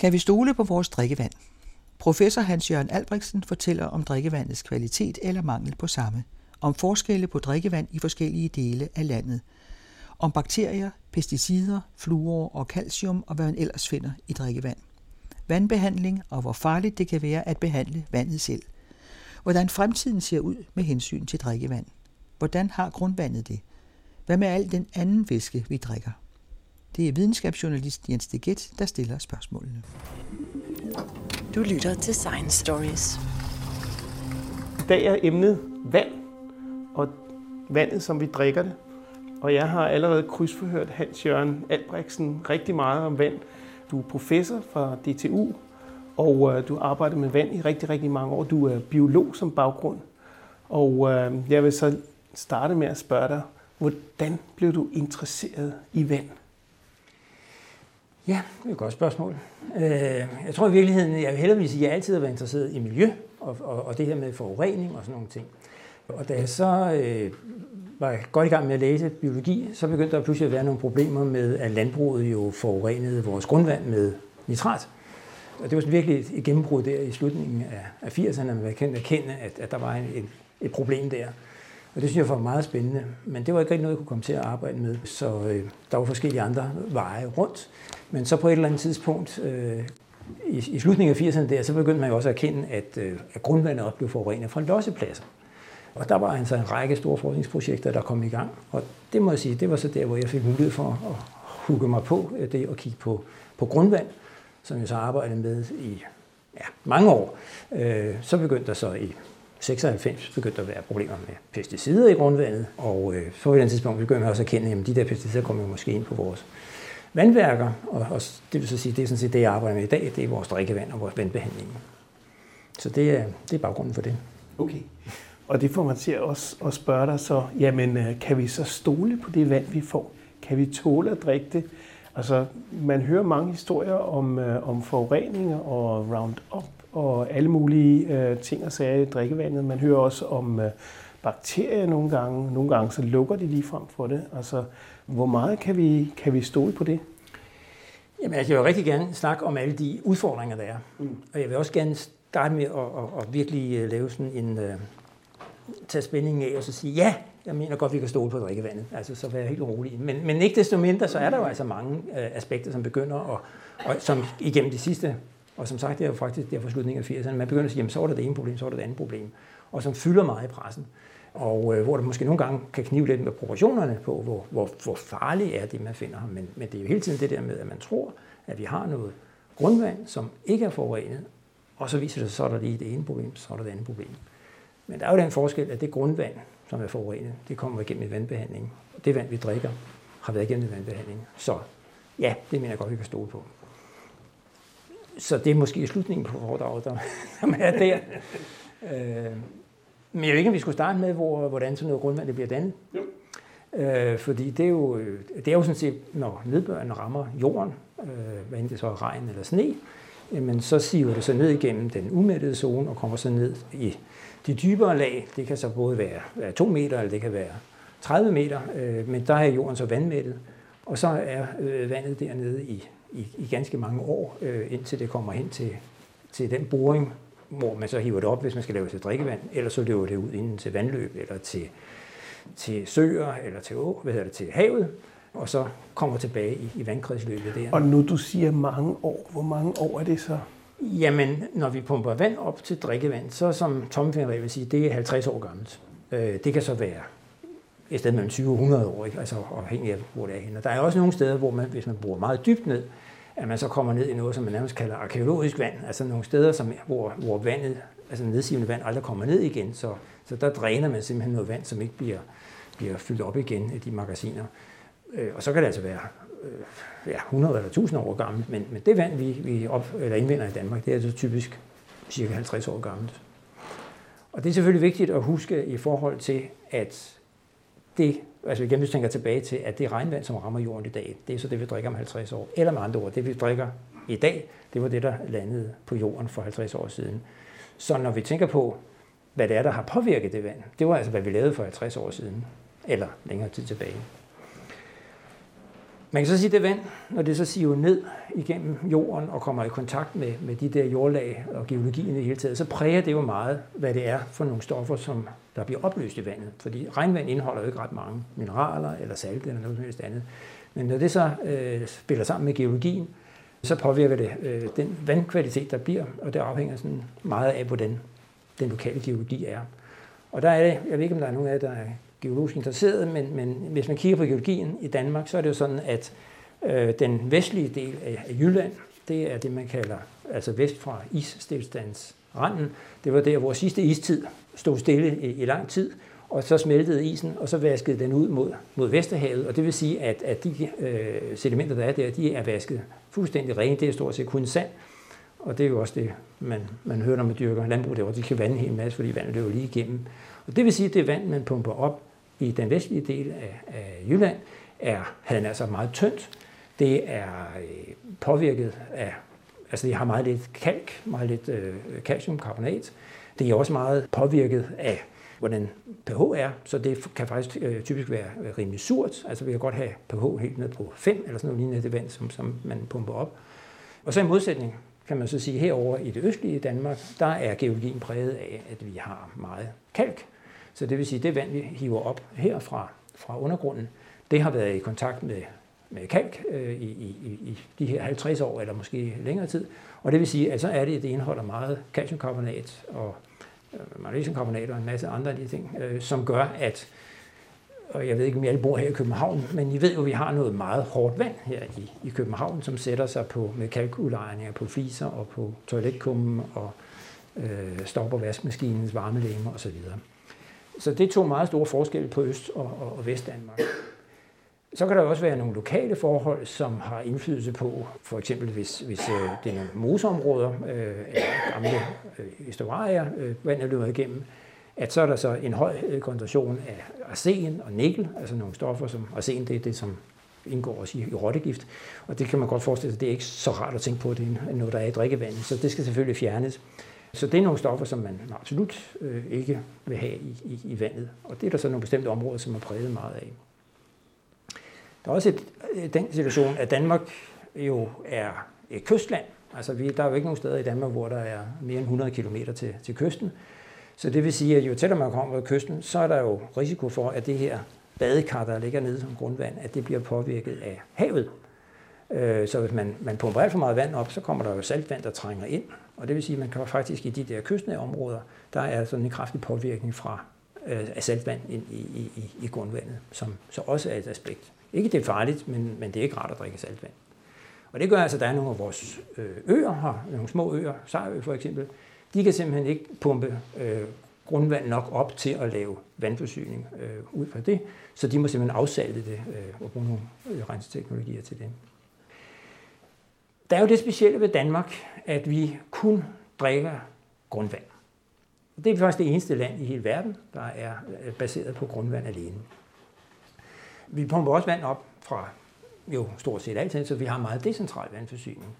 Kan vi stole på vores drikkevand? Professor Hans-Jørgen Albrechtsen fortæller om drikkevandets kvalitet eller mangel på samme, om forskelle på drikkevand i forskellige dele af landet, om bakterier, pesticider, fluor og calcium og hvad man ellers finder i drikkevand. Vandbehandling og hvor farligt det kan være at behandle vandet selv. Hvordan fremtiden ser ud med hensyn til drikkevand. Hvordan har grundvandet det? Hvad med al den anden væske, vi drikker? Det er videnskabsjournalist Jens Deget, der stiller spørgsmålene. Du lytter til Science Stories. I dag er emnet vand, og vandet, som vi drikker det. Og jeg har allerede krydsforhørt Hans-Jørgen Albrechtsen rigtig meget om vand. Du er professor fra DTU, og øh, du arbejder med vand i rigtig, rigtig mange år. Du er biolog som baggrund. Og øh, jeg vil så starte med at spørge dig, hvordan blev du interesseret i vand? Ja, det er et godt spørgsmål. Øh, jeg tror i virkeligheden, jeg vil hellere sige, at jeg altid har været interesseret i miljø og, og, og det her med forurening og sådan nogle ting. Og da jeg så øh, var godt i gang med at læse biologi, så begyndte der pludselig at være nogle problemer med, at landbruget jo forurenede vores grundvand med nitrat. Og det var sådan virkelig et gennembrud der i slutningen af 80'erne, at man kendte erkende, at, at der var en, et, et problem der. Og det synes jeg var meget spændende. Men det var ikke rigtig noget, jeg kunne komme til at arbejde med. Så øh, der var forskellige andre veje rundt. Men så på et eller andet tidspunkt, øh, i, i slutningen af 80'erne der, så begyndte man jo også at erkende, at, øh, at grundvandet også blev forurenet fra lossepladser. Og der var altså en række store forskningsprojekter, der kom i gang. Og det må jeg sige, det var så der, hvor jeg fik mulighed for at hugge mig på øh, det og kigge på, på grundvand, som jeg så arbejdede med i ja, mange år. Øh, så begyndte der så i 96 begyndte der at være problemer med pesticider i grundvandet, og øh, så på et tidspunkt begyndte man også at kende, at de der pesticider kommer måske ind på vores vandværker, og, og det vil så sige, det er sådan set det, jeg arbejder med i dag, det er vores drikkevand og vores vandbehandling. Så det er, det er baggrunden for det. Okay. Og det får man til også at spørge dig så, jamen øh, kan vi så stole på det vand, vi får? Kan vi tåle at drikke det? Altså, man hører mange historier om, øh, om forureninger og Roundup og alle mulige øh, ting og sager i drikkevandet. Man hører også om øh, bakterier nogle gange. Nogle gange så lukker de lige frem for det. Altså, hvor meget kan vi, kan vi stole på det? Jamen, altså, jeg vil rigtig gerne snakke om alle de udfordringer, der er. Mm. Og jeg vil også gerne starte med at, at, at virkelig øh, lave sådan en... Uh, tage spændingen af og så sige, ja, jeg mener godt, vi kan stole på drikkevandet. Altså, så være helt rolig. Men, men ikke desto mindre, så er der jo altså mange øh, aspekter, som begynder, og, og som igennem de sidste, og som sagt, det er jo faktisk der fra slutningen af 80'erne, man begynder at sige, jamen, så var der det ene problem, så var der det andet problem, og som fylder meget i pressen og øh, hvor det måske nogle gange kan knive lidt med proportionerne på, hvor, hvor, hvor farligt er det, man finder ham. Men, men det er jo hele tiden det der med, at man tror, at vi har noget grundvand, som ikke er forurenet, og så viser det sig, så er der lige det ene problem, så er der det andet problem. Men der er jo den forskel, at det grundvand, som er forurenet, det kommer igennem en vandbehandling. Det vand, vi drikker, har været igennem en vandbehandling. Så ja, det mener jeg godt, vi kan stole på. Så det er måske slutningen på foredraget, der, der er der. Øh, men jeg ved ikke, om vi skulle starte med, hvor, hvordan sådan noget grundvand det bliver dannet. Jo. Øh, fordi det er, jo, det er jo sådan set, når nedbøren rammer jorden, øh, hvad end det så er regn eller sne, jamen så siver det så ned igennem den umættede zone og kommer så ned i de dybere lag. Det kan så både være, 2 meter, eller det kan være 30 meter, øh, men der er jorden så vandmættet, og så er øh, vandet dernede i, i, i ganske mange år, øh, indtil det kommer hen til, til den boring, hvor man så hiver det op, hvis man skal lave til drikkevand, eller så løber det ud inden til vandløb, eller til, til søer, eller til, å, hvad hedder det, til havet, og så kommer tilbage i, i vandkredsløbet der. Og nu du siger mange år, hvor mange år er det så? Jamen, når vi pumper vand op til drikkevand, så som tommelfingerregel vil sige, det er 50 år gammelt. Øh, det kan så være et sted mellem 20 og 100 år, ikke? altså afhængig af, hvor det er henne. Og der er også nogle steder, hvor man, hvis man bruger meget dybt ned, at man så kommer ned i noget, som man nærmest kalder arkeologisk vand, altså nogle steder, som, hvor, hvor vandet, altså nedsivende vand aldrig kommer ned igen, så, så der dræner man simpelthen noget vand, som ikke bliver, bliver fyldt op igen i de magasiner. Øh, og så kan det altså være øh, ja, 100 eller 1000 år gammelt, men, men det vand, vi, vi op, eller indvinder i Danmark, det er altså typisk cirka 50 år gammelt. Og det er selvfølgelig vigtigt at huske i forhold til, at det altså igen, hvis vi tænker tilbage til, at det regnvand, som rammer jorden i dag, det er så det, vi drikker om 50 år. Eller med andre ord, det vi drikker i dag, det var det, der landede på jorden for 50 år siden. Så når vi tænker på, hvad det er, der har påvirket det vand, det var altså, hvad vi lavede for 50 år siden, eller længere tid tilbage. Man kan så sige, at det vand, når det så siver ned igennem jorden og kommer i kontakt med, med de der jordlag og geologien i det hele taget, så præger det jo meget, hvad det er for nogle stoffer, som der bliver opløst i vandet. Fordi regnvand indeholder jo ikke ret mange mineraler eller salt eller noget som helst andet. Men når det så øh, spiller sammen med geologien, så påvirker det øh, den vandkvalitet, der bliver, og det afhænger sådan meget af, hvordan den lokale geologi er. Og der er det, jeg ved ikke, om der er nogen af jer, der geologisk interesseret, men, men hvis man kigger på geologien i Danmark, så er det jo sådan, at øh, den vestlige del af, af Jylland, det er det, man kalder, altså vest fra randen. det var der, hvor sidste istid stod stille i, i lang tid, og så smeltede isen, og så vaskede den ud mod, mod Vesterhavet, og det vil sige, at, at de øh, sedimenter, der er der, de er vasket fuldstændig rene. Det er stort set kun sand, og det er jo også det, man, man hører, når man dyrker landbrug derovre. De kan vande en hel masse, fordi vandet løber lige igennem. Og det vil sige, at det vand, man pumper op i den vestlige del af, af Jylland, er, havde altså meget tyndt. Det er øh, påvirket af, altså det har meget lidt kalk, meget lidt øh, calciumkarbonat. Det er også meget påvirket af, hvordan pH er, så det kan faktisk øh, typisk være rimelig surt. Altså vi kan godt have pH helt ned på 5 eller sådan noget lignende det vand, som, som man pumper op. Og så i modsætning kan man så sige, herover i det østlige Danmark, der er geologien præget af, at vi har meget kalk. Så det vil sige, at det vand, vi hiver op her fra, fra undergrunden, det har været i kontakt med, med kalk øh, i, i, i de her 50 år, eller måske længere tid. Og det vil sige, at så er det, at det indeholder meget calciumkarbonat og øh, magnesiumkarbonat og en masse andre af de ting, øh, som gør, at og jeg ved ikke, om I alle bor her i København, men I ved jo, at vi har noget meget hårdt vand her i, i København, som sætter sig på med kalkulejninger på fliser og på toiletkummen og øh, stopper vaskmaskinens varmelægmer osv. Så det er to meget store forskelle på Øst- og, og, og Vestdanmark. Så kan der også være nogle lokale forhold, som har indflydelse på, for eksempel hvis, hvis øh, det er nogle moseområder, øh, gamle øh, estuarier, øh, vandet løber igennem, at så er der så en høj øh, koncentration af arsen og nikkel, altså nogle stoffer, som arsen det er det, som indgår også i, i rottegift. Og det kan man godt forestille sig, det er ikke så rart at tænke på, at det er noget, der er i drikkevandet, så det skal selvfølgelig fjernes. Så det er nogle stoffer, som man absolut øh, ikke vil have i, i, i vandet. Og det er der så nogle bestemte områder, som er præget meget af. Der er også et, øh, den situation, at Danmark jo er et kystland. Altså vi, der er jo ikke nogen steder i Danmark, hvor der er mere end 100 km til, til kysten. Så det vil sige, at jo tættere man kommer på kysten, så er der jo risiko for, at det her badekar, der ligger nede som grundvand, at det bliver påvirket af havet. Øh, så hvis man, man pumper alt for meget vand op, så kommer der jo saltvand, der trænger ind. Og det vil sige, at man kan faktisk i de der kystnære områder, der er sådan en kraftig påvirkning fra øh, af saltvand ind i, i, i, grundvandet, som så også er et aspekt. Ikke det er farligt, men, men det er ikke rart at drikke saltvand. Og det gør altså, at der er nogle af vores øh, øer her, nogle små øer, Sejø for eksempel, de kan simpelthen ikke pumpe øh, grundvand nok op til at lave vandforsyning øh, ud fra det, så de må simpelthen afsalte det øh, og bruge nogle øh, renseteknologier til det. Der er jo det specielle ved Danmark, at vi kun drikker grundvand. Det er faktisk det eneste land i hele verden, der er øh, baseret på grundvand alene. Vi pumper også vand op fra jo stort set altid, så vi har meget decentral vandforsyning.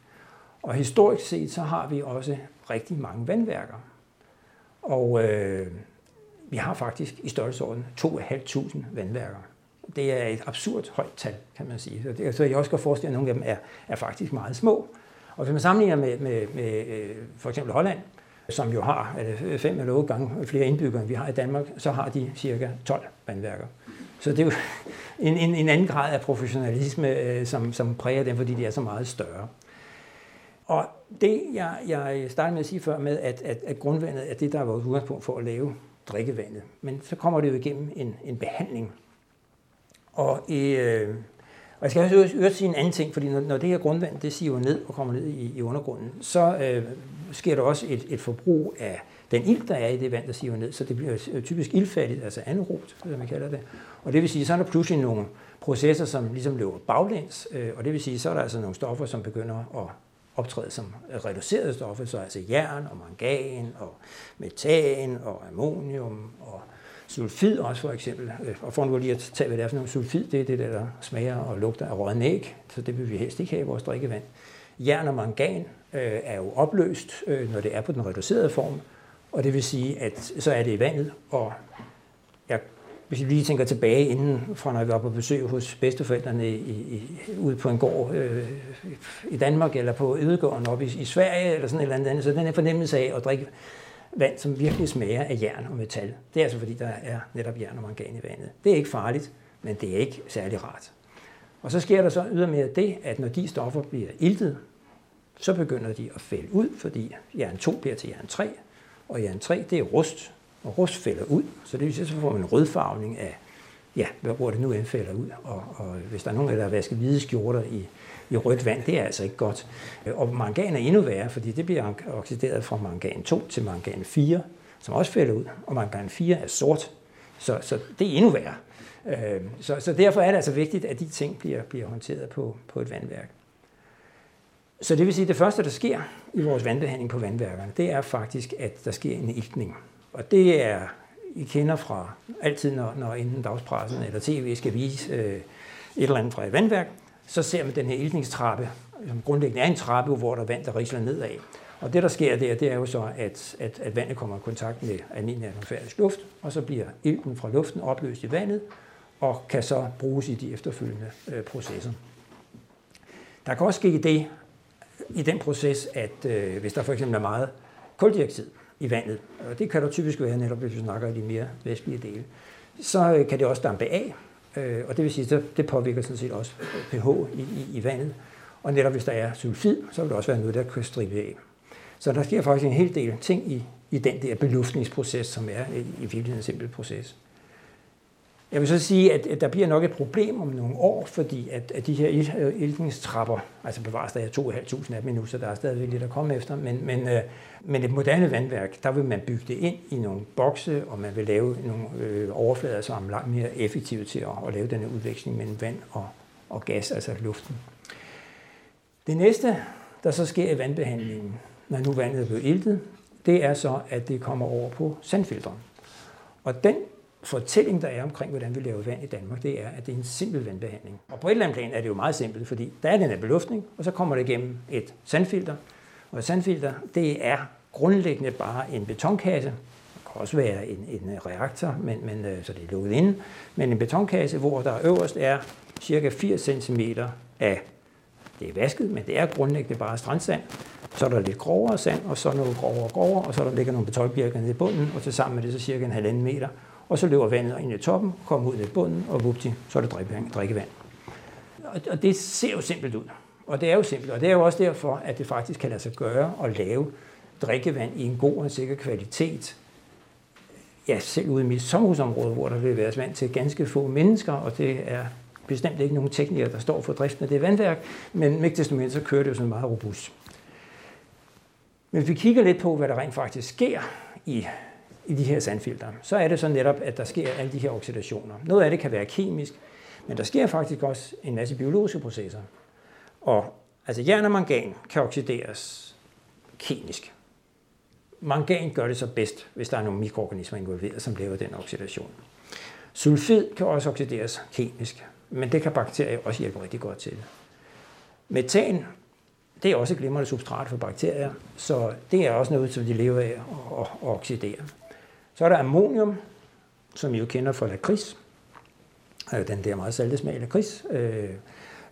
Og historisk set, så har vi også rigtig mange vandværker. Og øh, vi har faktisk i størrelsesorden 2.500 vandværker. Det er et absurd højt tal, kan man sige. Så, det, så jeg også kan forestille, at nogle af dem er, er faktisk meget små. Og hvis man sammenligner med, med, med øh, for eksempel Holland, som jo har øh, fem eller otte gange flere indbyggere, end vi har i Danmark, så har de cirka 12 vandværker. Så det er jo en, en, en anden grad af professionalisme, øh, som, som præger dem, fordi de er så meget større. Og det, jeg, jeg startede med at sige før med, at, at, at grundvandet er det, der er vores udgangspunkt for at lave drikkevandet. Men så kommer det jo igennem en, en behandling. Og, øh, og jeg skal også øvrigt sige en anden ting, fordi når, når det her grundvand det siver ned og kommer ned i, i undergrunden, så øh, sker der også et, et forbrug af den ild, der er i det vand, der siver ned, så det bliver øh, typisk ildfattigt, altså anaerobt, som man kalder det. Og det vil sige, så er der pludselig nogle processer, som ligesom løber baglæns, øh, og det vil sige, så er der altså nogle stoffer, som begynder at optræde som reducerede stoffer, så altså jern og mangan og metan og ammonium og sulfid også for eksempel. Øh, og for nu lige at tage, hvad det er for noget sulfid, det er det, der smager og lugter af rådden æg, så det vil vi helst ikke have i vores drikkevand. Jern og mangan øh, er jo opløst, øh, når det er på den reducerede form, og det vil sige, at så er det i vandet, og jeg hvis vi lige tænker tilbage inden, fra når vi var på besøg hos bedsteforældrene i, i, ude på en gård øh, i Danmark, eller på Ødegården oppe i, i Sverige, eller sådan et eller andet, så den her fornemmelse af at drikke vand, som virkelig smager af jern og metal, det er altså fordi, der er netop jern og mangan i vandet. Det er ikke farligt, men det er ikke særlig rart. Og så sker der så ydermere det, at når de stoffer bliver iltet, så begynder de at fælde ud, fordi jern 2 bliver til jern 3, og jern 3 det er rust, og rust fælder ud. Så det vil sige, så får man en rødfarvning af, ja, hvor det nu end fælder ud. Og, og hvis der er nogen, der har vasket hvide skjorter i, i rødt vand, det er altså ikke godt. Øh, og mangan er endnu værre, fordi det bliver oxideret fra mangan 2 til mangan 4, som også falder ud, og mangan 4 er sort. Så, så det er endnu værre. Øh, så, så derfor er det altså vigtigt, at de ting bliver, bliver håndteret på, på et vandværk. Så det vil sige, at det første, der sker i vores vandbehandling på vandværkerne, det er faktisk, at der sker en iltning. Og det er, I kender fra altid, når, når enten dagspressen eller tv skal vise øh, et eller andet fra et vandværk, så ser man den her iltningstrappe, som grundlæggende er en trappe, hvor der er vand, der risler nedad. Og det, der sker der, det er jo så, at, at, at vandet kommer i kontakt med almindelig atmosfærisk luft, og så bliver ilten fra luften opløst i vandet, og kan så bruges i de efterfølgende øh, processer. Der kan også ske det i den proces, at øh, hvis der for eksempel er meget koldioxid i vandet, og det kan der typisk være netop, hvis vi snakker i de mere vestlige dele, så øh, kan det også dampe af, øh, og det vil sige, at det påvirker sådan set også pH i, i, i vandet. Og netop hvis der er sulfid, så vil der også være noget, der kan stribe af. Så der sker faktisk en hel del ting i, i den der beluftningsproces, som er i, i virkeligheden en simpel proces. Jeg vil så sige, at, der bliver nok et problem om nogle år, fordi at, at de her iltningstrapper, altså bevares der er 2.500 af dem endnu, så der er stadigvæk lidt at komme efter, men, men, øh, men et moderne vandværk, der vil man bygge det ind i nogle bokse, og man vil lave nogle øh, overflader, som er langt mere effektive til at, at lave denne udveksling mellem vand og, og gas, altså luften. Det næste, der så sker i vandbehandlingen, når nu vandet er blevet iltet, det er så, at det kommer over på sandfilteren. Og den fortælling, der er omkring, hvordan vi laver vand i Danmark, det er, at det er en simpel vandbehandling. Og på et eller andet plan er det jo meget simpelt, fordi der er den her beluftning, og så kommer det igennem et sandfilter. Og et sandfilter, det er grundlæggende bare en betonkasse. Det kan også være en, en øh, reaktor, men, men, øh, så det er lukket inde. Men en betonkasse, hvor der øverst er cirka 80 cm af, det er vasket, men det er grundlæggende bare strandsand. Så er der lidt grovere sand, og så noget grovere og grovere, og så der ligger nogle betonbjælker nede i bunden, og til sammen med det så cirka en halvanden meter og så løber vandet ind i toppen, kommer ud i bunden, og vupti, så er det drikkevand. Og det ser jo simpelt ud. Og det er jo simpelt, og det er jo også derfor, at det faktisk kan lade sig gøre at lave drikkevand i en god og sikker kvalitet. Ja, selv ude i mit sommerhusområde, hvor der vil være vand til ganske få mennesker, og det er bestemt ikke nogen teknikere, der står for driften af det vandværk, men ikke desto mindre så kører det jo sådan meget robust. Men hvis vi kigger lidt på, hvad der rent faktisk sker i i de her sandfilter, så er det så netop, at der sker alle de her oxidationer. Noget af det kan være kemisk, men der sker faktisk også en masse biologiske processer. Og altså jern og mangan kan oxideres kemisk. Mangan gør det så bedst, hvis der er nogle mikroorganismer involveret, som laver den oxidation. Sulfid kan også oxideres kemisk, men det kan bakterier også hjælpe rigtig godt til. Metan, det er også et glimrende substrat for bakterier, så det er også noget, som de lever af at oxidere. Så er der ammonium, som I jo kender fra lakrids. Øh, den der meget salte smag af lakrids. Øh,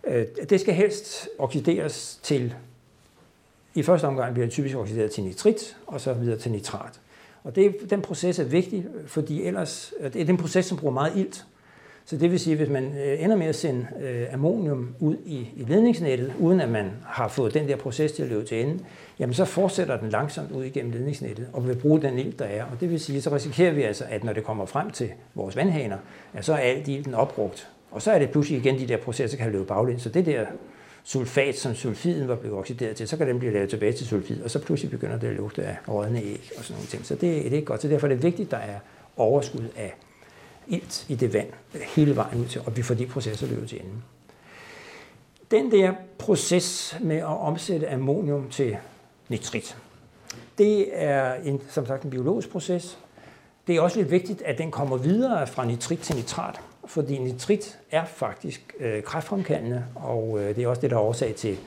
øh, det skal helst oxideres til, i første omgang bliver det typisk oxideret til nitrit, og så videre til nitrat. Og det, den proces er vigtig, fordi ellers, det er den proces, som bruger meget ilt. Så det vil sige, at hvis man øh, ender med at sende øh, ammonium ud i, i ledningsnettet, uden at man har fået den der proces til at løbe til ende, jamen så fortsætter den langsomt ud igennem ledningsnettet og vil bruge den ild, der er. Og det vil sige, så risikerer vi altså, at når det kommer frem til vores vandhaner, at så er alt ilden opbrugt. Og så er det pludselig igen de der processer, der kan løbe baglæns. Så det der sulfat, som sulfiden var blevet oxideret til, så kan den blive lavet tilbage til sulfid, og så pludselig begynder det at lugte af rådne æg og sådan nogle ting. Så det, det er ikke godt. Så derfor er det vigtigt, at der er overskud af ilt i det vand hele vejen ud til, og vi får de processer løbet til enden. Den der proces med at omsætte ammonium til nitrit, det er en, som sagt en biologisk proces. Det er også lidt vigtigt, at den kommer videre fra nitrit til nitrat, fordi nitrit er faktisk øh, kræftfremkaldende, og øh, det er også det, der er årsag til,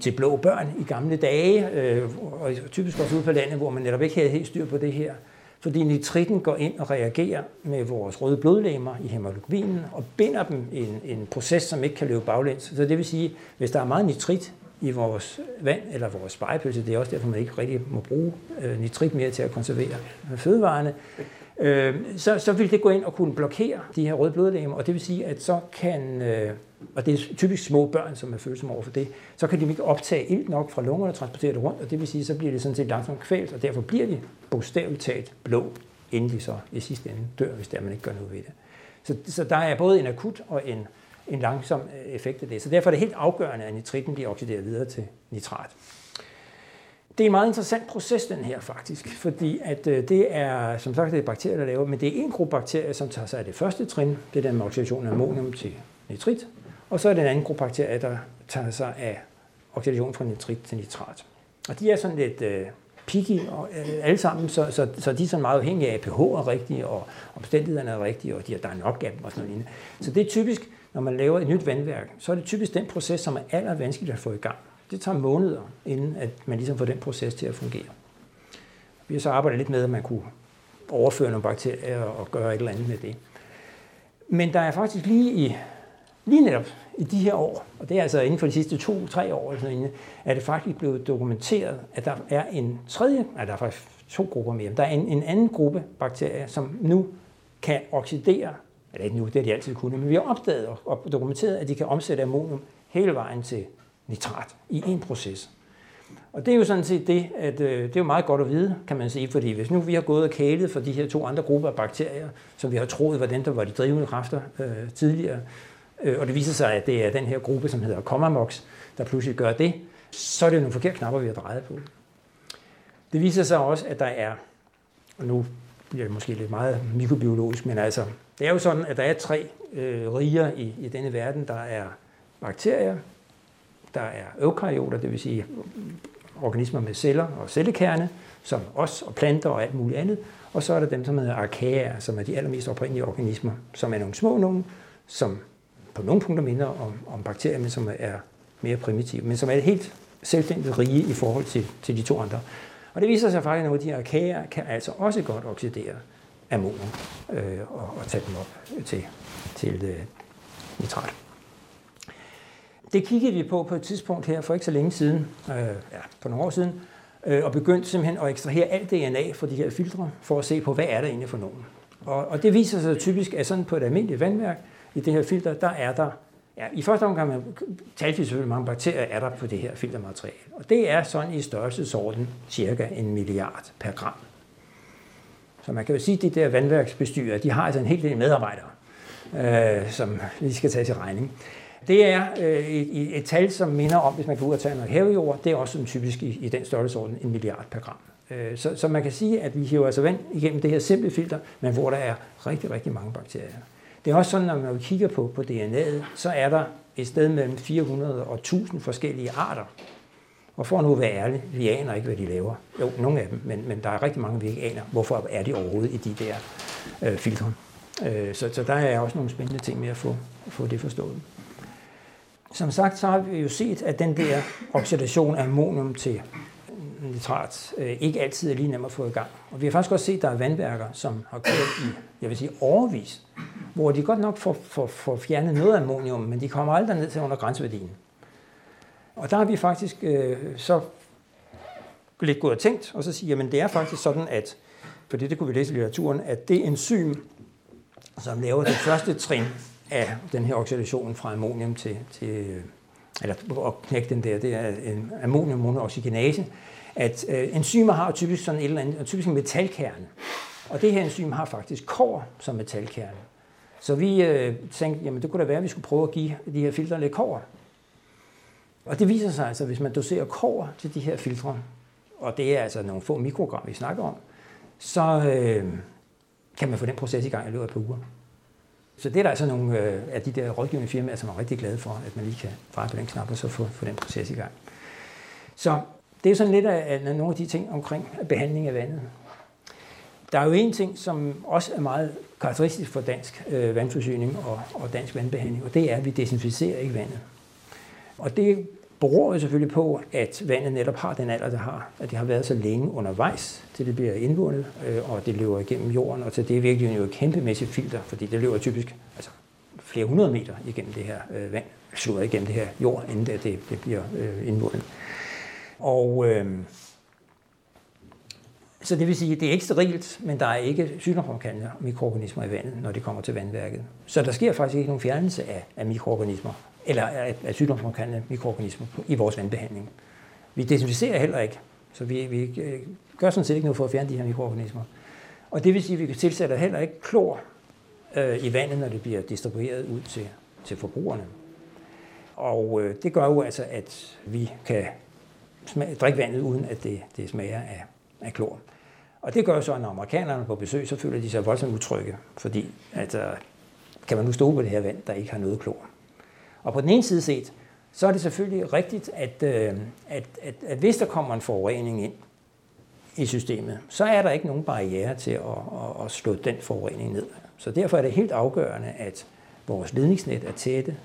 til blå børn i gamle dage, øh, og typisk også ude på landet, hvor man netop ikke havde helt styr på det her fordi nitritten går ind og reagerer med vores røde blodlegemer i hemoglobinen og binder dem i en, en proces, som ikke kan løbe baglæns. Så det vil sige, hvis der er meget nitrit i vores vand eller vores spejepølse, det er også derfor, man ikke rigtig må bruge øh, nitrit mere til at konservere fødevarene, øh, så, så vil det gå ind og kunne blokere de her røde blodlegemer, og det vil sige, at så kan, øh, og det er typisk små børn, som er følsomme over for det, så kan de ikke optage ilt nok fra lungerne og transportere det rundt, og det vil sige, så bliver det sådan set langsomt kvælt, og derfor bliver de bogstaveligt talt blå, inden de så i sidste ende dør, hvis der man ikke gør noget ved det. Så, så der er både en akut og en, en langsom øh, effekt af det. Så derfor er det helt afgørende, at nitritten bliver oxideret videre til nitrat. Det er en meget interessant proces, den her faktisk, fordi at øh, det er, som sagt, det er bakterier, der laver, men det er en gruppe bakterier, som tager sig af det første trin, det er den med oxidation af ammonium til nitrit, og så er det en anden gruppe bakterier, der tager sig af oxidation fra nitrit til nitrat. Og de er sådan lidt øh, picky og, øh, alle sammen, så, så, så de er sådan meget afhængige af, at pH er rigtig, og omstændighederne er rigtige, og de, der er nok af dem og sådan noget. Så det er typisk, når man laver et nyt vandværk, så er det typisk den proces, som er aller vanskeligt at få i gang. Det tager måneder, inden at man ligesom får den proces til at fungere. Vi har så arbejdet lidt med, at man kunne overføre nogle bakterier og gøre et eller andet med det. Men der er faktisk lige i lige netop i de her år, og det er altså inden for de sidste to-tre år, eller sådan, er det faktisk blevet dokumenteret, at der er en tredje, nej, der er faktisk to grupper mere, der er en, en anden gruppe bakterier, som nu kan oxidere, eller ikke nu, det har de altid kunnet, men vi har opdaget og dokumenteret, at de kan omsætte ammonium hele vejen til nitrat i en proces. Og det er jo sådan set det, at øh, det er jo meget godt at vide, kan man sige, fordi hvis nu vi har gået og kælet for de her to andre grupper af bakterier, som vi har troet var den, der var de drivende kræfter øh, tidligere, Øh, og det viser sig, at det er den her gruppe, som hedder Comamox, der pludselig gør det, så er det nogle forkerte knapper, vi har drejet på. Det viser sig også, at der er, og nu bliver det måske lidt meget mikrobiologisk, men altså, det er jo sådan, at der er tre øh, riger i, i denne verden. Der er bakterier, der er eukaryoter, det vil sige organismer med celler og cellekerne, som os og planter og alt muligt andet. Og så er der dem, som hedder arkæer, som er de allermest oprindelige organismer, som er nogle små nogen, som på nogle punkter minder om, om bakterier, men som er mere primitive, men som er helt selvstændigt rige i forhold til, til de to andre. Og det viser sig faktisk, at nogle af de arkæer kan altså også godt oxidere ammonium øh, og, og tage dem op til, til øh, nitrat. Det kiggede vi på på et tidspunkt her for ikke så længe siden, øh, ja, for nogle år siden, øh, og begyndte simpelthen at ekstrahere alt DNA fra de her filtre, for at se på, hvad er der egentlig for nogen. Og, og det viser sig typisk, at sådan på et almindeligt vandværk, i det her filter, der er der, ja, i første omgang man talte selvfølgelig, mange bakterier er der på det her filtermateriale. Og det er sådan i størrelsesorden cirka en milliard per gram. Så man kan jo sige, at de der vandværksbestyrer, de har altså en hel del medarbejdere, øh, som vi skal tage til regning. Det er øh, et, et tal, som minder om, hvis man går ud og tager noget havejord, det er også sådan typisk i, i den størrelsesorden en milliard per gram. Øh, så, så man kan sige, at vi hiver altså vand igennem det her simple filter, men hvor der er rigtig, rigtig mange bakterier. Det er også sådan, når man kigger på, på DNA'et, så er der et sted mellem 400 og 1000 forskellige arter. Og for at nu at være ærlig, vi aner ikke, hvad de laver. Jo, nogle af dem, men, men der er rigtig mange, vi ikke aner. Hvorfor er de overhovedet i de der øh, filtre? Øh, så, så der er også nogle spændende ting med at få, få det forstået. Som sagt, så har vi jo set, at den der oxidation af ammonium til nitrat øh, ikke altid er lige nem at få i gang. Og vi har faktisk også set, at der er vandværker, som har kørt i, jeg vil sige, overvis, hvor de godt nok får, får, får fjernet noget ammonium, men de kommer aldrig ned til under grænseværdien. Og der har vi faktisk øh, så lidt gået og tænkt, og så sige, jamen det er faktisk sådan, at, for det, det kunne vi læse i litteraturen, at det enzym, som laver det første trin af den her oxidation fra ammonium til, til øh, eller at knække den der, det er en ammoniummonooxygenase, at øh, enzymer har typisk sådan et eller andet, typisk en metalkerne. Og det her enzym har faktisk kår som metalkerne. Så vi øh, tænkte, jamen det kunne da være, at vi skulle prøve at give de her filtre lidt kår. Og det viser sig altså, hvis man doserer kår til de her filtre, og det er altså nogle få mikrogram, vi snakker om, så øh, kan man få den proces i gang i løbet af på uger. Så det er der altså nogle øh, af de der rådgivende firmaer, som er rigtig glade for, at man lige kan dreje på den knap og så få, få den proces i gang. Så det er sådan lidt af, af nogle af de ting omkring behandling af vandet. Der er jo en ting, som også er meget karakteristisk for dansk øh, vandforsyning og, og dansk vandbehandling, og det er, at vi desinficerer ikke vandet. Og det beror jo selvfølgelig på, at vandet netop har den alder, det har. At det har været så længe undervejs, til det bliver indvundet, øh, og det løber igennem jorden. Og til det er virkelig jo et kæmpemæssigt filter, fordi det løber typisk altså, flere hundrede meter igennem det her øh, vand, slået igennem det her jord, inden det, det, det bliver øh, indvundet. Og øh, så det vil sige, at det er ikke sterilt, men der er ikke sygdomsfremkaldende mikroorganismer i vandet, når det kommer til vandværket. Så der sker faktisk ikke nogen fjernelse af, af mikroorganismer, eller af, af sygdomsfremkaldende mikroorganismer i vores vandbehandling. Vi desinficerer heller ikke, så vi, vi øh, gør sådan set ikke noget for at fjerne de her mikroorganismer. Og det vil sige, at vi tilsætter heller ikke klor øh, i vandet, når det bliver distribueret ud til, til forbrugerne. Og øh, det gør jo altså, at vi kan smag, drikke vandet, uden at det, det smager af, af klor. Og det gør så, at når amerikanerne er på besøg, så føler de sig voldsomt utrygge, fordi altså, kan man nu stole på det her vand, der ikke har noget klor. Og på den ene side set, så er det selvfølgelig rigtigt, at, øh, at, at, at hvis der kommer en forurening ind i systemet, så er der ikke nogen barriere til at, at, at slå den forurening ned. Så derfor er det helt afgørende, at vores ledningsnet er tætte,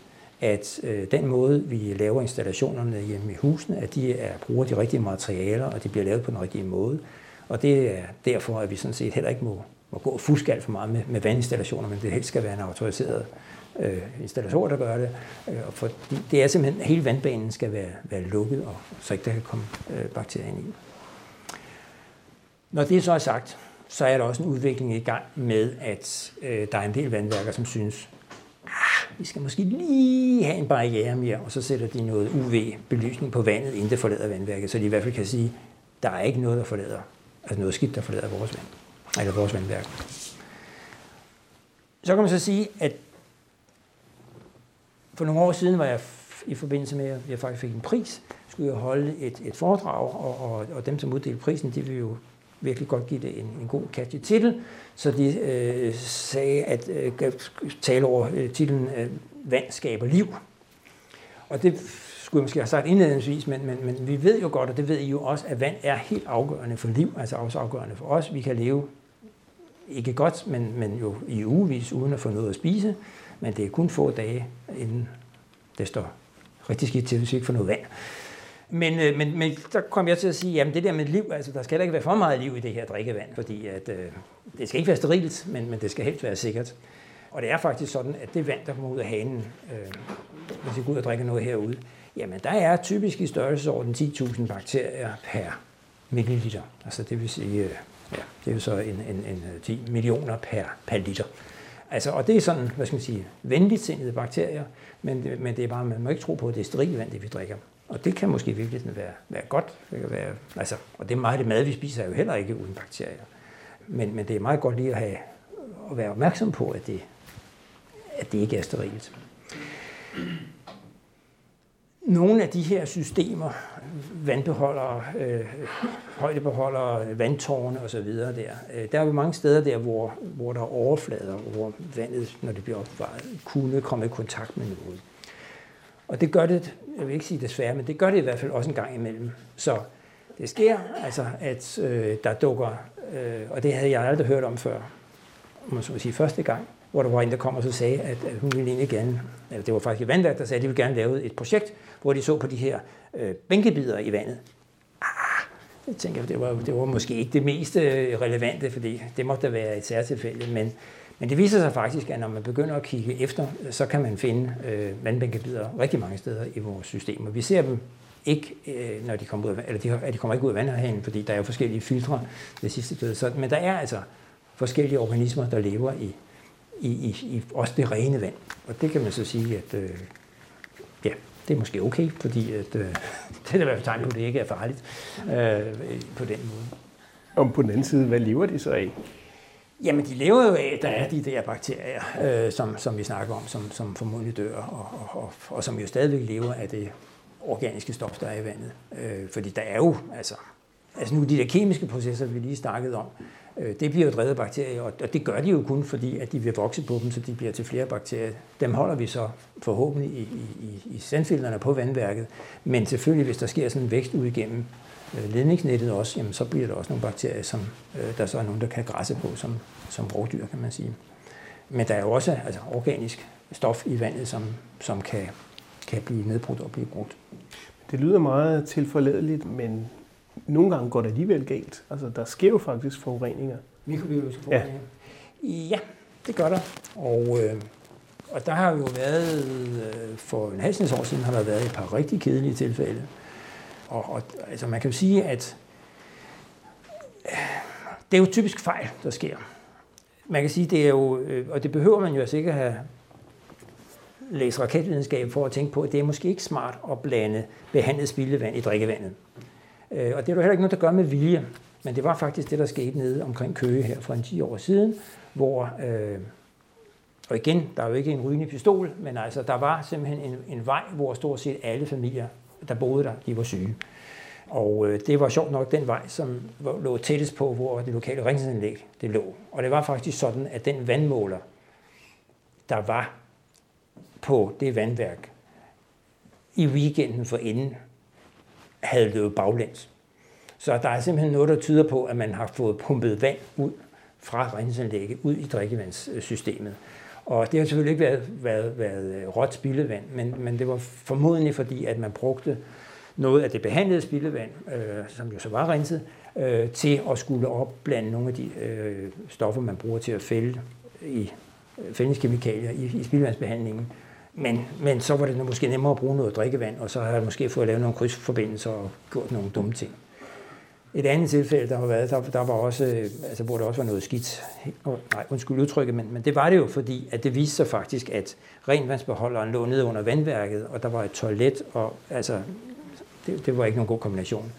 at øh, den måde, vi laver installationerne hjemme i husene, at de er, bruger de rigtige materialer, og de bliver lavet på den rigtige måde. Og det er derfor, at vi sådan set heller ikke må, må gå fusk alt for meget med, med vandinstallationer, men det helst skal være en autoriseret øh, installatør, der gør det. Øh, for det er simpelthen, at hele vandbanen skal være, være lukket, og så ikke der kan komme øh, bakterier ind i. Når det så er sagt, så er der også en udvikling i gang med, at øh, der er en del vandværker, som synes, ah, vi skal måske lige have en barriere mere, og så sætter de noget UV-belysning på vandet, inden det forlader vandværket, så de i hvert fald kan sige, der er ikke noget, der forlader, altså noget skidt, der forlader vores vand, eller vores vandværk. Så kan man så sige, at for nogle år siden var jeg i forbindelse med, at jeg faktisk fik en pris, skulle jeg holde et, et foredrag, og, og, og dem, som uddelte prisen, de ville jo virkelig godt give det en, en god catchy titel, så de øh, sagde, at øh, tale over øh, titlen øh, Vand skaber liv. Og det skulle jeg måske have sagt indledningsvis, men, men, men vi ved jo godt, og det ved I jo også, at vand er helt afgørende for liv, altså også afgørende for os. Vi kan leve ikke godt, men, men jo i ugevis uden at få noget at spise, men det er kun få dage, inden det står rigtig skidt til, hvis vi ikke får noget vand. Men, øh, men, men der kom jeg til at sige, jamen det der med liv, altså der skal heller ikke være for meget liv i det her drikkevand, fordi at, øh, det skal ikke være sterilt, men, men det skal helst være sikkert. Og det er faktisk sådan, at det vand, der kommer ud af hanen, øh, hvis vi går ud og drikker noget herude, jamen der er typisk i størrelsesorden 10.000 bakterier per milliliter. Altså det vil sige, øh, ja, det er jo så en, en, en øh, 10 millioner per, per liter. Altså, og det er sådan, hvad skal man sige, venligt sindede bakterier, men, men det er bare, man må ikke tro på, at det er sterilt vand, det vi drikker. Og det kan måske virkelig være, være godt. Det kan være, altså, og det er meget det mad, vi spiser, er jo heller ikke uden bakterier. Men, men det er meget godt lige at, have, at være opmærksom på, at det, at det ikke er sterilt. Nogle af de her systemer, vandbeholdere, øh, højdebeholdere, vandtårne osv., der, øh, der er jo mange steder der, hvor, hvor der er overflader, hvor vandet, når det bliver opbevaret, kunne komme i kontakt med noget. Og det gør det, jeg vil ikke sige desværre, men det gør det i hvert fald også en gang imellem. Så det sker, altså, at øh, der dukker, øh, og det havde jeg aldrig hørt om før, om man så sige første gang, hvor der var en, der kom og så sagde, at, at hun ville egentlig gerne, eller det var faktisk i vandværk, der sagde, at de ville gerne lave et projekt, hvor de så på de her øh, bænkebider i vandet. Ah, jeg tænker, det var, det var måske ikke det mest øh, relevante, fordi det måtte da være et særtilfælde, men men det viser sig faktisk, at når man begynder at kigge efter, så kan man finde øh, vandbænkebider rigtig mange steder i vores system. Og vi ser dem ikke, øh, når de kommer ud af, eller de, de kommer ikke ud af vandhanen, fordi der er jo forskellige filtre det sidste sted. Så, men der er altså forskellige organismer, der lever i, i, i, i også det rene vand. Og det kan man så sige, at øh, ja, det er måske okay, fordi at, øh, det er i hvert fald tegn på, at det ikke er farligt øh, på den måde. Om på den anden side, hvad lever de så af? Jamen, de lever jo af, der er de der bakterier, øh, som, som vi snakker om, som, som formodentlig dør, og, og, og, og som jo stadigvæk lever af det organiske stof, der er i vandet. Øh, fordi der er jo, altså, altså nu de der kemiske processer, vi lige snakkede om, øh, det bliver jo drevet af bakterier, og, og det gør de jo kun, fordi at de vil vokse på dem, så de bliver til flere bakterier. Dem holder vi så forhåbentlig i, i, i sandfilterne på vandværket, men selvfølgelig, hvis der sker sådan en vækst ud igennem øh, ledningsnettet også, jamen, så bliver der også nogle bakterier, som øh, der så er nogen, der kan græsse på som, som rovdyr, kan man sige. Men der er jo også altså, organisk stof i vandet, som, som kan, kan blive nedbrudt og blive brugt. Det lyder meget tilforladeligt, men nogle gange går det alligevel galt. Altså, der sker jo faktisk forureninger. Mikrobiologiske forureninger? Ja. ja, det gør der. Og, øh, og der har jo været, øh, for en halv år siden, har der været et par rigtig kedelige tilfælde. Og, og altså, man kan jo sige, at øh, det er jo typisk fejl, der sker. Man kan sige, det er jo, øh, og det behøver man jo altså ikke have læst raketvidenskab for at tænke på, at det er måske ikke smart at blande behandlet spildevand i drikkevandet. Øh, og det er jo heller ikke noget, der gør med vilje, men det var faktisk det, der skete nede omkring Køge her for en 10 år siden, hvor, øh, og igen, der er jo ikke en rygende pistol, men altså, der var simpelthen en, en vej, hvor stort set alle familier, der boede der, de var syge. Og øh, det var sjovt nok den vej, som lå tættest på, hvor det lokale rengøringsanlæg det lå. Og det var faktisk sådan, at den vandmåler, der var på det vandværk i weekenden for inden, havde løbet baglæns. Så der er simpelthen noget, der tyder på, at man har fået pumpet vand ud fra rensningsanlægget ud i drikkevandssystemet. Og det har selvfølgelig ikke været, været, været råt spildevand, men, men det var formodentlig fordi, at man brugte noget af det behandlede spildevand, øh, som jo så var renset, øh, til at skulle opblande nogle af de øh, stoffer, man bruger til at fælde i øh, fældningskemikalier i, i spildevandsbehandlingen. Men, men så var det måske nemmere at bruge noget drikkevand, og så har jeg måske fået lavet nogle krydsforbindelser og gjort nogle dumme ting. Et andet tilfælde, der har været, der, der var også, øh, altså, hvor der også var noget skidt. Nej, undskyld udtrykket, men, men det var det jo, fordi at det viste sig faktisk, at renvandsbeholderen lå nede under vandværket, og der var et toilet, og altså, det, det var ikke nogen god kombination.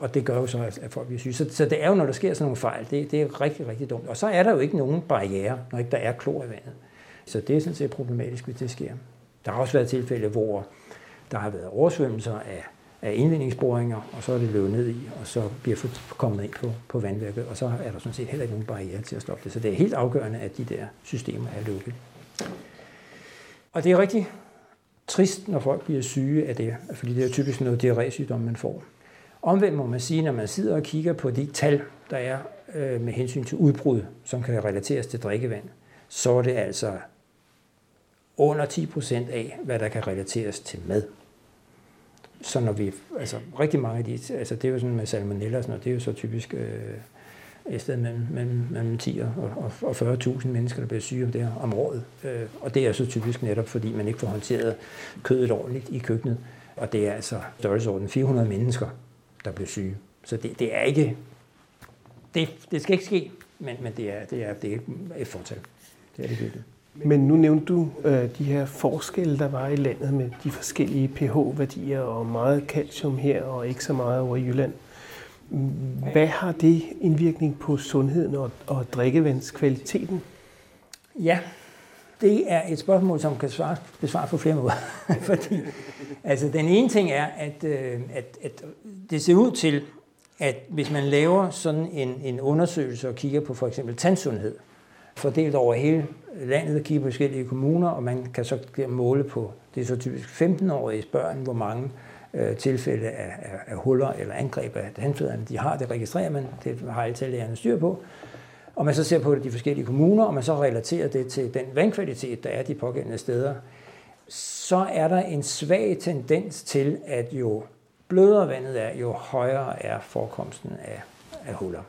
Og det gør jo så, at folk bliver syge. Så, så det er jo, når der sker sådan nogle fejl, det, det er rigtig, rigtig dumt. Og så er der jo ikke nogen barriere, når ikke der er klor i vandet. Så det er sådan set problematisk, hvis det sker. Der har også været tilfælde, hvor der har været oversvømmelser af, af indvindingsboringer, og så er det løbet ned i, og så bliver kommet ind på, på vandværket, og så er der sådan set heller ikke nogen barriere til at stoppe det. Så det er helt afgørende, at de der systemer er lukket. Og det er rigtig trist, når folk bliver syge af det, fordi det er typisk noget diarrésygdom, man får. Omvendt må man sige, når man sidder og kigger på de tal, der er øh, med hensyn til udbrud, som kan relateres til drikkevand, så er det altså under 10 procent af, hvad der kan relateres til mad. Så når vi, altså rigtig mange af de, altså det er jo sådan med salmonella og sådan noget, det er jo så typisk øh, et sted mellem, mellem, mellem 10 og, og 40.000 mennesker, der bliver syge om det her om året. Øh, og det er så typisk netop, fordi man ikke får håndteret kødet ordentligt i køkkenet. Og det er altså størrelsesorden 400 mennesker, der bliver syge. Så det, det er ikke, det, det skal ikke ske, men, men det, er, det, er, det er et fortal. Det er det virkelig. Men nu nævnte du øh, de her forskelle, der var i landet med de forskellige pH-værdier og meget calcium her og ikke så meget over i Jylland. Hvad har det indvirkning på sundheden og, og drikkevandskvaliteten? Ja, det er et spørgsmål, som kan svare, besvare på flere måder. Fordi, altså, den ene ting er, at, øh, at, at det ser ud til, at hvis man laver sådan en, en undersøgelse og kigger på for eksempel tandsundhed, fordelt over hele landet og kigger på forskellige kommuner, og man kan så måle på, det er så typisk 15-årige børn, hvor mange øh, tilfælde af, af, af huller eller angreb af tandfødderne, de har, det registrerer man, det har alle tandlægerne styr på. Og man så ser på det de forskellige kommuner, og man så relaterer det til den vandkvalitet, der er de pågældende steder, så er der en svag tendens til, at jo blødere vandet er, jo højere er forekomsten af, af huller.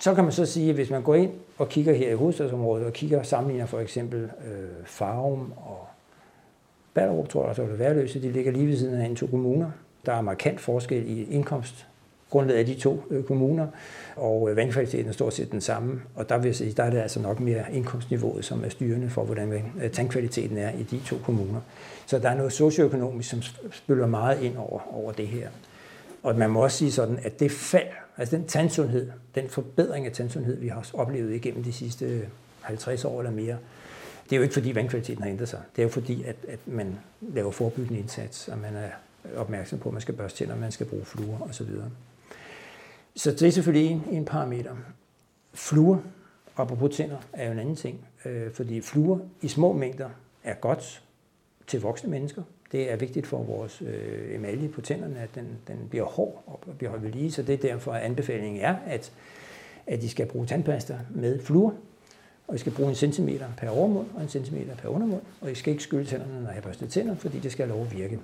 Så kan man så sige, at hvis man går ind og kigger her i hovedstadsområdet og kigger og sammenligner for eksempel øh, Farum og Ballerup, tror jeg, der er det værløse, de ligger lige ved siden af en to kommuner. Der er markant forskel i indkomstgrundlaget af de to øh, kommuner, og øh, vandkvaliteten er stort set den samme. Og der, vil jeg sige, der er det altså nok mere indkomstniveauet, som er styrende for, hvordan øh, tandkvaliteten er i de to kommuner. Så der er noget socioøkonomisk, som spiller meget ind over, over det her. Og man må også sige sådan, at det fald, altså den tandsundhed, den forbedring af tandsundhed, vi har oplevet igennem de sidste 50 år eller mere, det er jo ikke fordi vandkvaliteten har ændret sig. Det er jo fordi, at, at man laver forebyggende indsats, og man er opmærksom på, at man skal børste tænder, man skal bruge fluer osv. Så det er selvfølgelig en, en parameter. Fluer, apropos tænder, er jo en anden ting. Øh, fordi fluer i små mængder er godt til voksne mennesker. Det er vigtigt for vores øh, emalje på tænderne, at den, den bliver hård og bliver holdt ved lige. Så det er derfor, at anbefalingen er, at, at de skal bruge tandpasta med fluer. Og I skal bruge en centimeter per overmund og en centimeter per undermund. Og I skal ikke skylle tænderne, når I har børstet tænder, fordi det skal have lov at virke.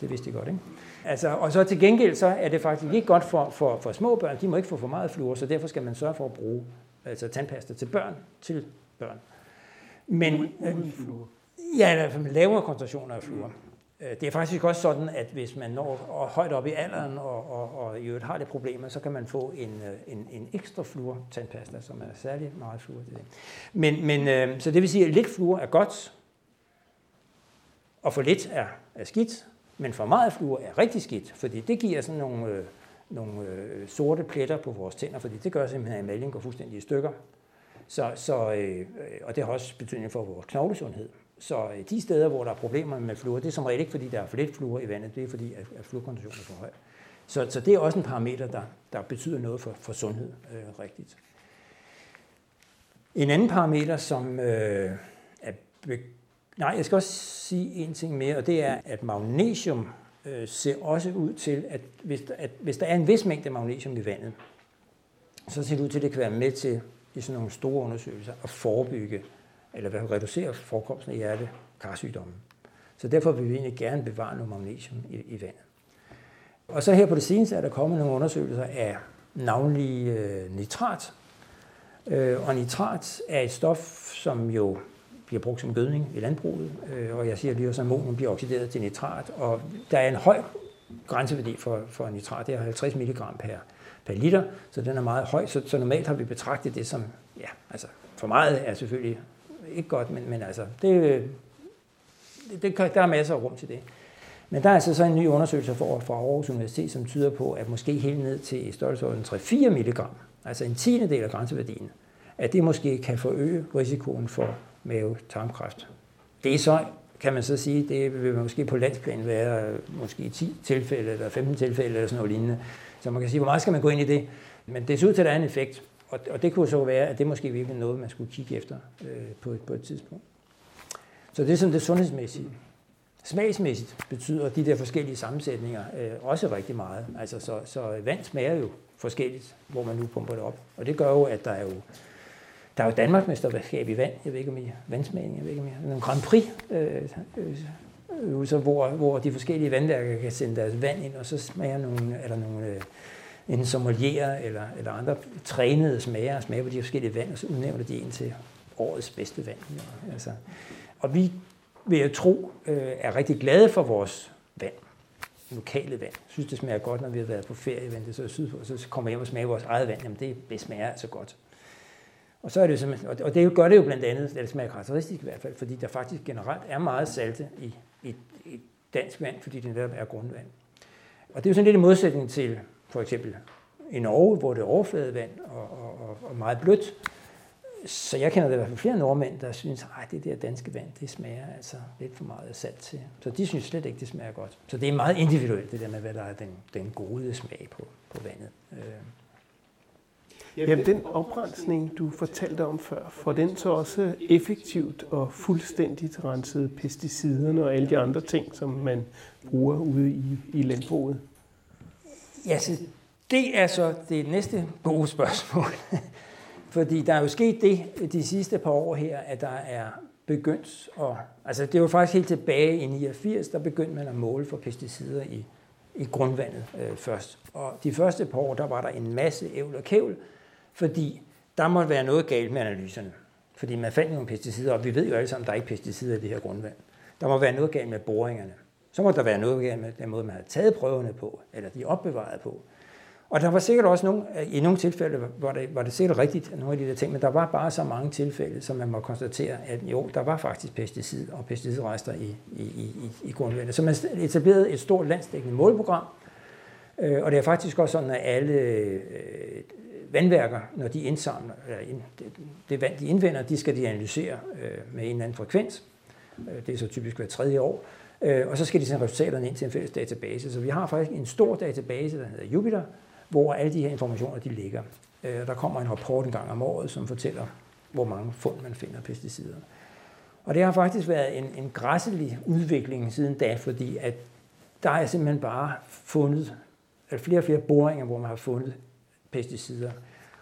Det vidste de godt, ikke? Altså, og så til gengæld, så er det faktisk ikke godt for, for, for små børn. De må ikke få for meget fluor, så derfor skal man sørge for at bruge altså tandpasta til børn, til børn. Men, Uden fluor. Ja, i hvert fald med lavere koncentrationer af fluor. Øh, Øh, det er faktisk også sådan, at hvis man når højt op i alderen og, og, og i øvrigt har det problemer, så kan man få en, øh, en, en ekstra fluor tandpasta, som er særlig meget fluor til det. Men, men, øh, så det vil sige, at lidt fluor er godt, og for lidt er, er skidt, men for meget fluor er rigtig skidt, fordi det giver sådan nogle, øh, nogle øh, sorte pletter på vores tænder, fordi det gør simpelthen, at emaljen går fuldstændig i stykker. Så, så, øh, og det har også betydning for vores knoglesundhed. Så øh, de steder, hvor der er problemer med fluor, det er som regel ikke, fordi der er for lidt fluor i vandet, det er fordi, at, fluorkoncentrationen er for høj. Så, så det er også en parameter, der, der betyder noget for, for sundhed, øh, rigtigt. En anden parameter, som øh, er... Be- Nej, jeg skal også sige en ting mere, og det er, at magnesium øh, ser også ud til, at hvis, at hvis der er en vis mængde magnesium i vandet, så ser det ud til, at det kan være med til i sådan nogle store undersøgelser at forebygge eller hvad reducere forekomsten af hjertekarsygdomme. Så derfor vil vi egentlig gerne bevare noget magnesium i, i vandet. Og så her på det seneste er der kommet nogle undersøgelser af navnlig øh, nitrat. Øh, og nitrat er et stof, som jo bliver brugt som gødning i landbruget, øh, og jeg siger lige også, at ammonium bliver oxideret til nitrat, og der er en høj grænseværdi for, for nitrat, det er 50 mg per, per liter, så den er meget høj, så, så normalt har vi betragtet det som, ja, altså for meget er selvfølgelig ikke godt, men, men altså, det, det, det, der er masser af rum til det. Men der er altså så en ny undersøgelse fra, fra Aarhus Universitet, som tyder på, at måske helt ned til størrelsesorden 3-4 mg, altså en tiende del af grænseværdien, at det måske kan forøge risikoen for mave-tarmkræft. Det er så, kan man så sige, det vil måske på landsplan være øh, måske 10 tilfælde, eller 15 tilfælde, eller sådan noget lignende. Så man kan sige, hvor meget skal man gå ind i det? Men det ser ud til, at der er en effekt. Og, og det kunne så være, at det måske virkelig noget, man skulle kigge efter øh, på, et, på et tidspunkt. Så det er sådan det sundhedsmæssige. Smagsmæssigt betyder de der forskellige sammensætninger øh, også rigtig meget. Altså, så, så vand smager jo forskelligt, hvor man nu pumper det op. Og det gør jo, at der er jo, der er jo Danmarksmesterskab i vand. Jeg ved ikke, om I vandsmagning, jeg ved ikke, om I nogle Grand Prix, øh, øh, øh, så hvor, hvor de forskellige vandværker kan sende deres vand ind, og så smager nogle, eller nogle øh, en sommelier eller, eller andre trænede smager, smager på de forskellige vand, og så udnævner de en til årets bedste vand. Ja, altså. Og vi, vil jeg tro, øh, er rigtig glade for vores vand, lokale vand. Jeg synes, det smager godt, når vi har været på ferie, det så sydpå, og så kommer jeg hjem og smager vores eget vand. Jamen, det, det smager altså godt. Og, så er det simpelthen, og det gør det jo blandt andet, det smager karakteristisk i hvert fald, fordi der faktisk generelt er meget salte i, i, i dansk vand, fordi det netop er grundvand. Og det er jo sådan lidt i modsætning til for eksempel i Norge, hvor det er overfladevand og, og, og meget blødt. Så jeg kender det i hvert fald flere nordmænd, der synes, at det der danske vand, det smager altså lidt for meget salt til. Så de synes slet ikke, det smager godt. Så det er meget individuelt, det der med, hvad der er den, den gode smag på, på vandet. Øh. Jamen, den oprensning, du fortalte om før, får den så også effektivt og fuldstændigt renset pesticiderne og alle de andre ting, som man bruger ude i, i landbruget? Ja, så det er så det næste gode spørgsmål. Fordi der er jo sket det de sidste par år her, at der er begyndt at... Altså det var faktisk helt tilbage i 89, der begyndte man at måle for pesticider i, i grundvandet øh, først. Og de første par år, der var der en masse ævl og kævl, fordi der måtte være noget galt med analyserne. Fordi man fandt nogle pesticider, og vi ved jo alle sammen, at der er ikke pesticider i det her grundvand. Der må være noget galt med boringerne. Så må der være noget galt med den måde, man havde taget prøverne på, eller de opbevaret på. Og der var sikkert også nogle, øh, i nogle tilfælde var det, var det sikkert rigtigt, nogle af de der ting, men der var bare så mange tilfælde, som man må konstatere, at jo, der var faktisk pesticid og pesticidrester i, i, i, i grundvandet. Så man etablerede et stort landsdækkende målprogram, øh, og det er faktisk også sådan, at alle øh, vandværker, når de indsamler, eller ind, det, det vand, de indvinder, de skal de analysere øh, med en eller anden frekvens. Øh, det er så typisk hver tredje år. Øh, og så skal de sende resultaterne ind til en fælles database. Så vi har faktisk en stor database, der hedder Jupiter, hvor alle de her informationer de ligger. Øh, der kommer en rapport en gang om året, som fortæller, hvor mange fund man finder af pesticider. Og det har faktisk været en, en græsselig udvikling siden da, fordi at der er simpelthen bare fundet at flere og flere boringer, hvor man har fundet pesticider.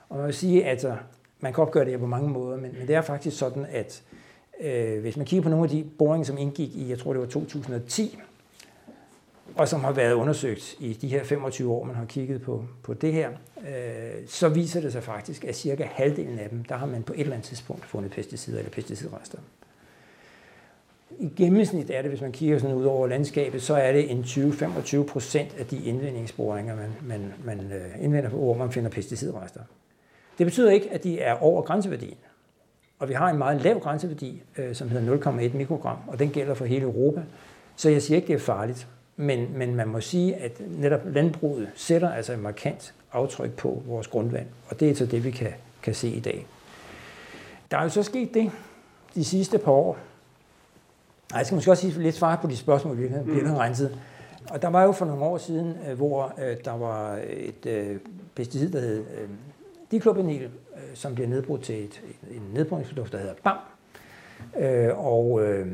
Og man vil sige, at altså, man kan opgøre det her på mange måder, men, men det er faktisk sådan, at øh, hvis man kigger på nogle af de boringer, som indgik i, jeg tror det var 2010, og som har været undersøgt i de her 25 år, man har kigget på, på det her, øh, så viser det sig faktisk, at cirka halvdelen af dem, der har man på et eller andet tidspunkt fundet pesticider eller pesticidrester. I gennemsnit er det, hvis man kigger sådan ud over landskabet, så er det en 20-25 procent af de indvindingsboringer, man, man, man øh, indvinder på, hvor man finder pesticidrester. Det betyder ikke, at de er over grænseværdien. Og vi har en meget lav grænseværdi, øh, som hedder 0,1 mikrogram, og den gælder for hele Europa. Så jeg siger ikke, det er farligt. Men, men man må sige, at netop landbruget sætter altså et markant aftryk på vores grundvand, og det er så det, vi kan, kan se i dag. Der er jo så sket det de sidste par år. Ej, jeg skal måske også sige lidt svare på de spørgsmål, vi bliver mm. renset. Og der var jo for nogle år siden, øh, hvor øh, der var et øh, pesticid, der hed øh, diklobenil, øh, som bliver nedbrudt til et, en nedbrydningsprodukt, der hedder BAM. Øh, og, øh,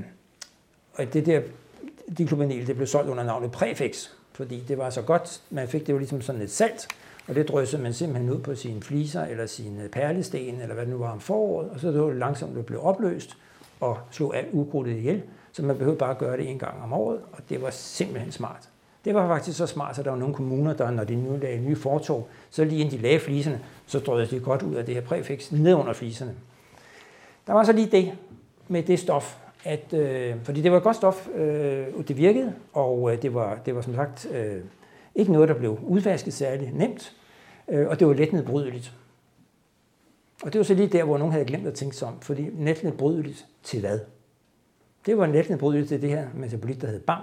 og det der diklobenil, det blev solgt under navnet Prefix, fordi det var så godt, man fik det jo ligesom sådan et salt, og det dryssede man simpelthen ud på sine fliser eller sine perlesten, eller hvad det nu var om foråret, og så det langsomt det blev opløst og slog alt ukrudtet ihjel, så man behøvede bare at gøre det en gang om året, og det var simpelthen smart. Det var faktisk så smart, at der var nogle kommuner, der når de nu lagde nye fortog, så lige inden de lagde fliserne, så drøjede de godt ud af det her præfix ned under fliserne. Der var så lige det med det stof, at, øh, fordi det var et godt stof, øh, det virkede, og øh, det, var, det var som sagt øh, ikke noget, der blev udvasket særlig nemt, øh, og det var let nedbrydeligt. Og det var så lige der, hvor nogen havde glemt at tænke sig om, fordi net nedbrydeligt til hvad? Det var net nedbrydeligt til det her metabolit, der hed BAM,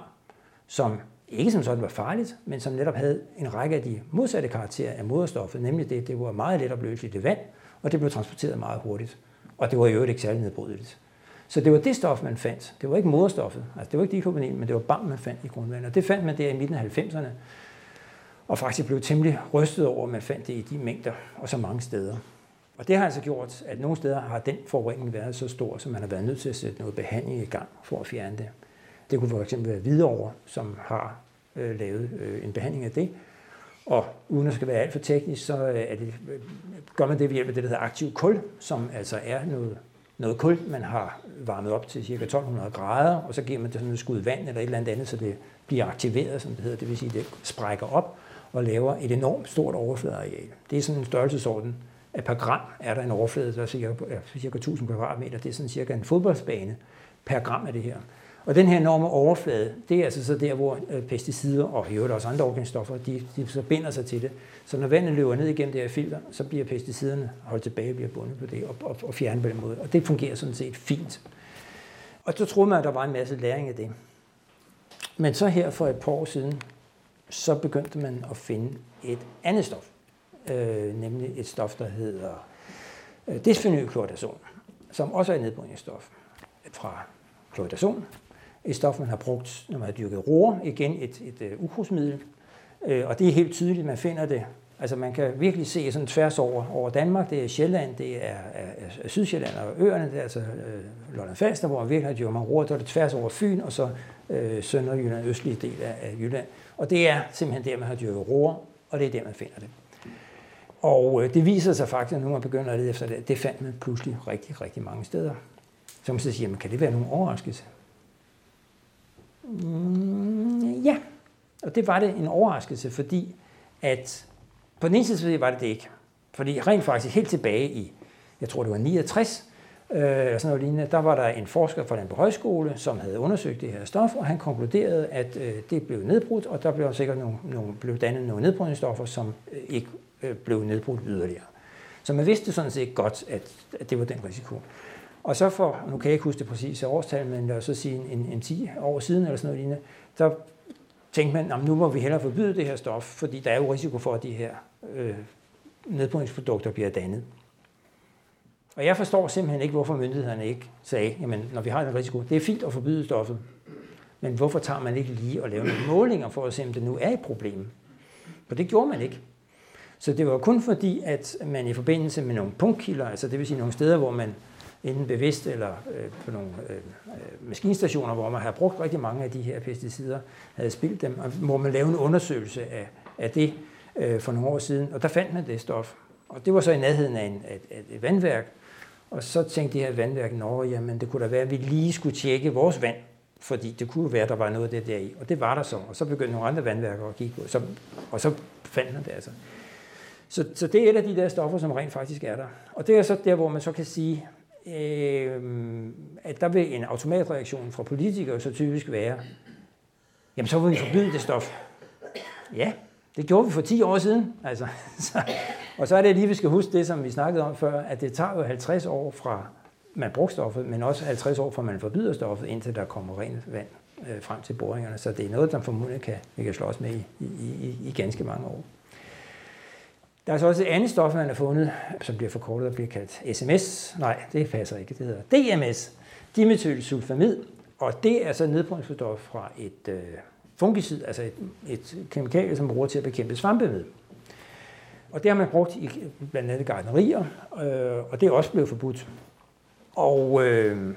som ikke som sådan var farligt, men som netop havde en række af de modsatte karakterer af moderstoffet, nemlig det, det var meget let opløseligt i vand, og det blev transporteret meget hurtigt. Og det var i øvrigt ikke særlig nedbrydeligt. Så det var det stof, man fandt. Det var ikke moderstoffet. Altså, det var ikke diklobenin, men det var BAM, man fandt i grundvandet. Og det fandt man der i midten af 90'erne. Og faktisk blev temmelig rystet over, at man fandt det i de mængder og så mange steder. Og det har altså gjort, at nogle steder har den forurening været så stor, så man har været nødt til at sætte noget behandling i gang for at fjerne det. Det kunne for eksempel være Hvidovre, som har øh, lavet øh, en behandling af det. Og uden at skal være alt for teknisk, så øh, er det, øh, gør man det ved hjælp af det, der hedder aktiv kul, som altså er noget, noget kul, man har varmet op til ca. 1200 grader, og så giver man det sådan et skud vand eller et eller andet, så det bliver aktiveret, som det hedder. Det vil sige, at det sprækker op og laver et enormt stort overfladeareal. Det er sådan en størrelsesorden. At per gram er der en overflade, der er cirka, cirka 1000 kvadratmeter. Det er sådan cirka en fodboldsbane per gram af det her. Og den her enorme overflade, det er altså så der, hvor øh, pesticider og i øvrigt også andre organistoffer, de, de så binder sig til det. Så når vandet løber ned igennem det her filter, så bliver pesticiderne holdt tilbage, bliver bundet på det og, og, og fjernet på den måde. Og det fungerer sådan set fint. Og så troede man, at der var en masse læring af det. Men så her for et par år siden, så begyndte man at finde et andet stof. Øh, nemlig et stof, der hedder øh, desphenylchloridazon, som også er et nedbrydningsstof fra chloridazon, et stof, man har brugt, når man har dyrket roer, igen et, et, øh, et uh, ukrudtsmiddel. Uh, øh, og det er helt tydeligt, man finder det. Altså man kan virkelig se sådan tværs over, over Danmark. Det er Sjælland, det er, er, er Sydsjælland og øerne, det er altså uh, Lolland Falster, hvor man virkelig har dyrket mange roer. Der er det tværs over Fyn, og så uh, Sønderjylland, østlige del af, af Jylland. Og det er simpelthen der, man har dyrket roer, og det er der, man finder det. Og uh, det viser sig faktisk, når man begynder at lede efter det, det fandt man pludselig rigtig, rigtig mange steder. Så man så siger, man, kan det være nogen overraskelse? Mm, ja, og det var det en overraskelse, fordi at på den ene side var det det ikke. Fordi rent faktisk helt tilbage i, jeg tror det var 69, øh, eller sådan noget lignende, der var der en forsker fra den på højskole, som havde undersøgt det her stof, og han konkluderede, at øh, det blev nedbrudt, og der blev sikkert nogle, nogle, blev dannet nogle nedbrydningsstoffer, som øh, ikke øh, blev nedbrudt yderligere. Så man vidste sådan set godt, at, at det var den risiko. Og så for, nu kan jeg ikke huske det præcise årstal, men lad os så sige en, en 10 år siden eller sådan noget lignende, der tænkte man, at nu må vi hellere forbyde det her stof, fordi der er jo risiko for, at de her øh, nedbrydningsprodukter bliver dannet. Og jeg forstår simpelthen ikke, hvorfor myndighederne ikke sagde, jamen når vi har en risiko, det er fint at forbyde stoffet, men hvorfor tager man ikke lige og laver nogle målinger for at se, om det nu er et problem? For det gjorde man ikke. Så det var kun fordi, at man i forbindelse med nogle punktkilder, altså det vil sige nogle steder, hvor man enten bevidst eller øh, på nogle øh, øh, maskinstationer, hvor man har brugt rigtig mange af de her pesticider, havde spildt dem, og hvor man lavede en undersøgelse af, af det øh, for nogle år siden, og der fandt man det stof. Og det var så i nærheden af, en, af, af et vandværk, og så tænkte de her vandværk, at jamen det kunne da være, at vi lige skulle tjekke vores vand, Fordi det kunne være, at der var noget af det der i. Og det var der så. Og så begyndte nogle andre vandværker at kigge på. Så, og så fandt man det altså. Så, så det er et af de der stoffer, som rent faktisk er der. Og det er så der, hvor man så kan sige, øh, at der vil en automatreaktion fra politikere så typisk være, jamen så vil vi forbyde det stof. Ja, det gjorde vi for 10 år siden. Altså, så, og så er det lige, vi skal huske det, som vi snakkede om før, at det tager jo 50 år fra man bruger stoffet, men også 50 år fra man forbyder stoffet, indtil der kommer rent vand øh, frem til boringerne. Så det er noget, der formodentlig kan, vi kan slås med i, i, i, i ganske mange år. Der er så også et andet stof, man har fundet, som bliver forkortet og bliver kaldt SMS. Nej, det passer ikke. Det hedder DMS, dimethylsulfamid, og det er så nedbrydningsstof fra et øh, fungicid, altså et, et kemikalie, som man bruger til at bekæmpe svampe med. Og det har man brugt i blandt andet gardnerier, øh, og det er også blevet forbudt. Og øh,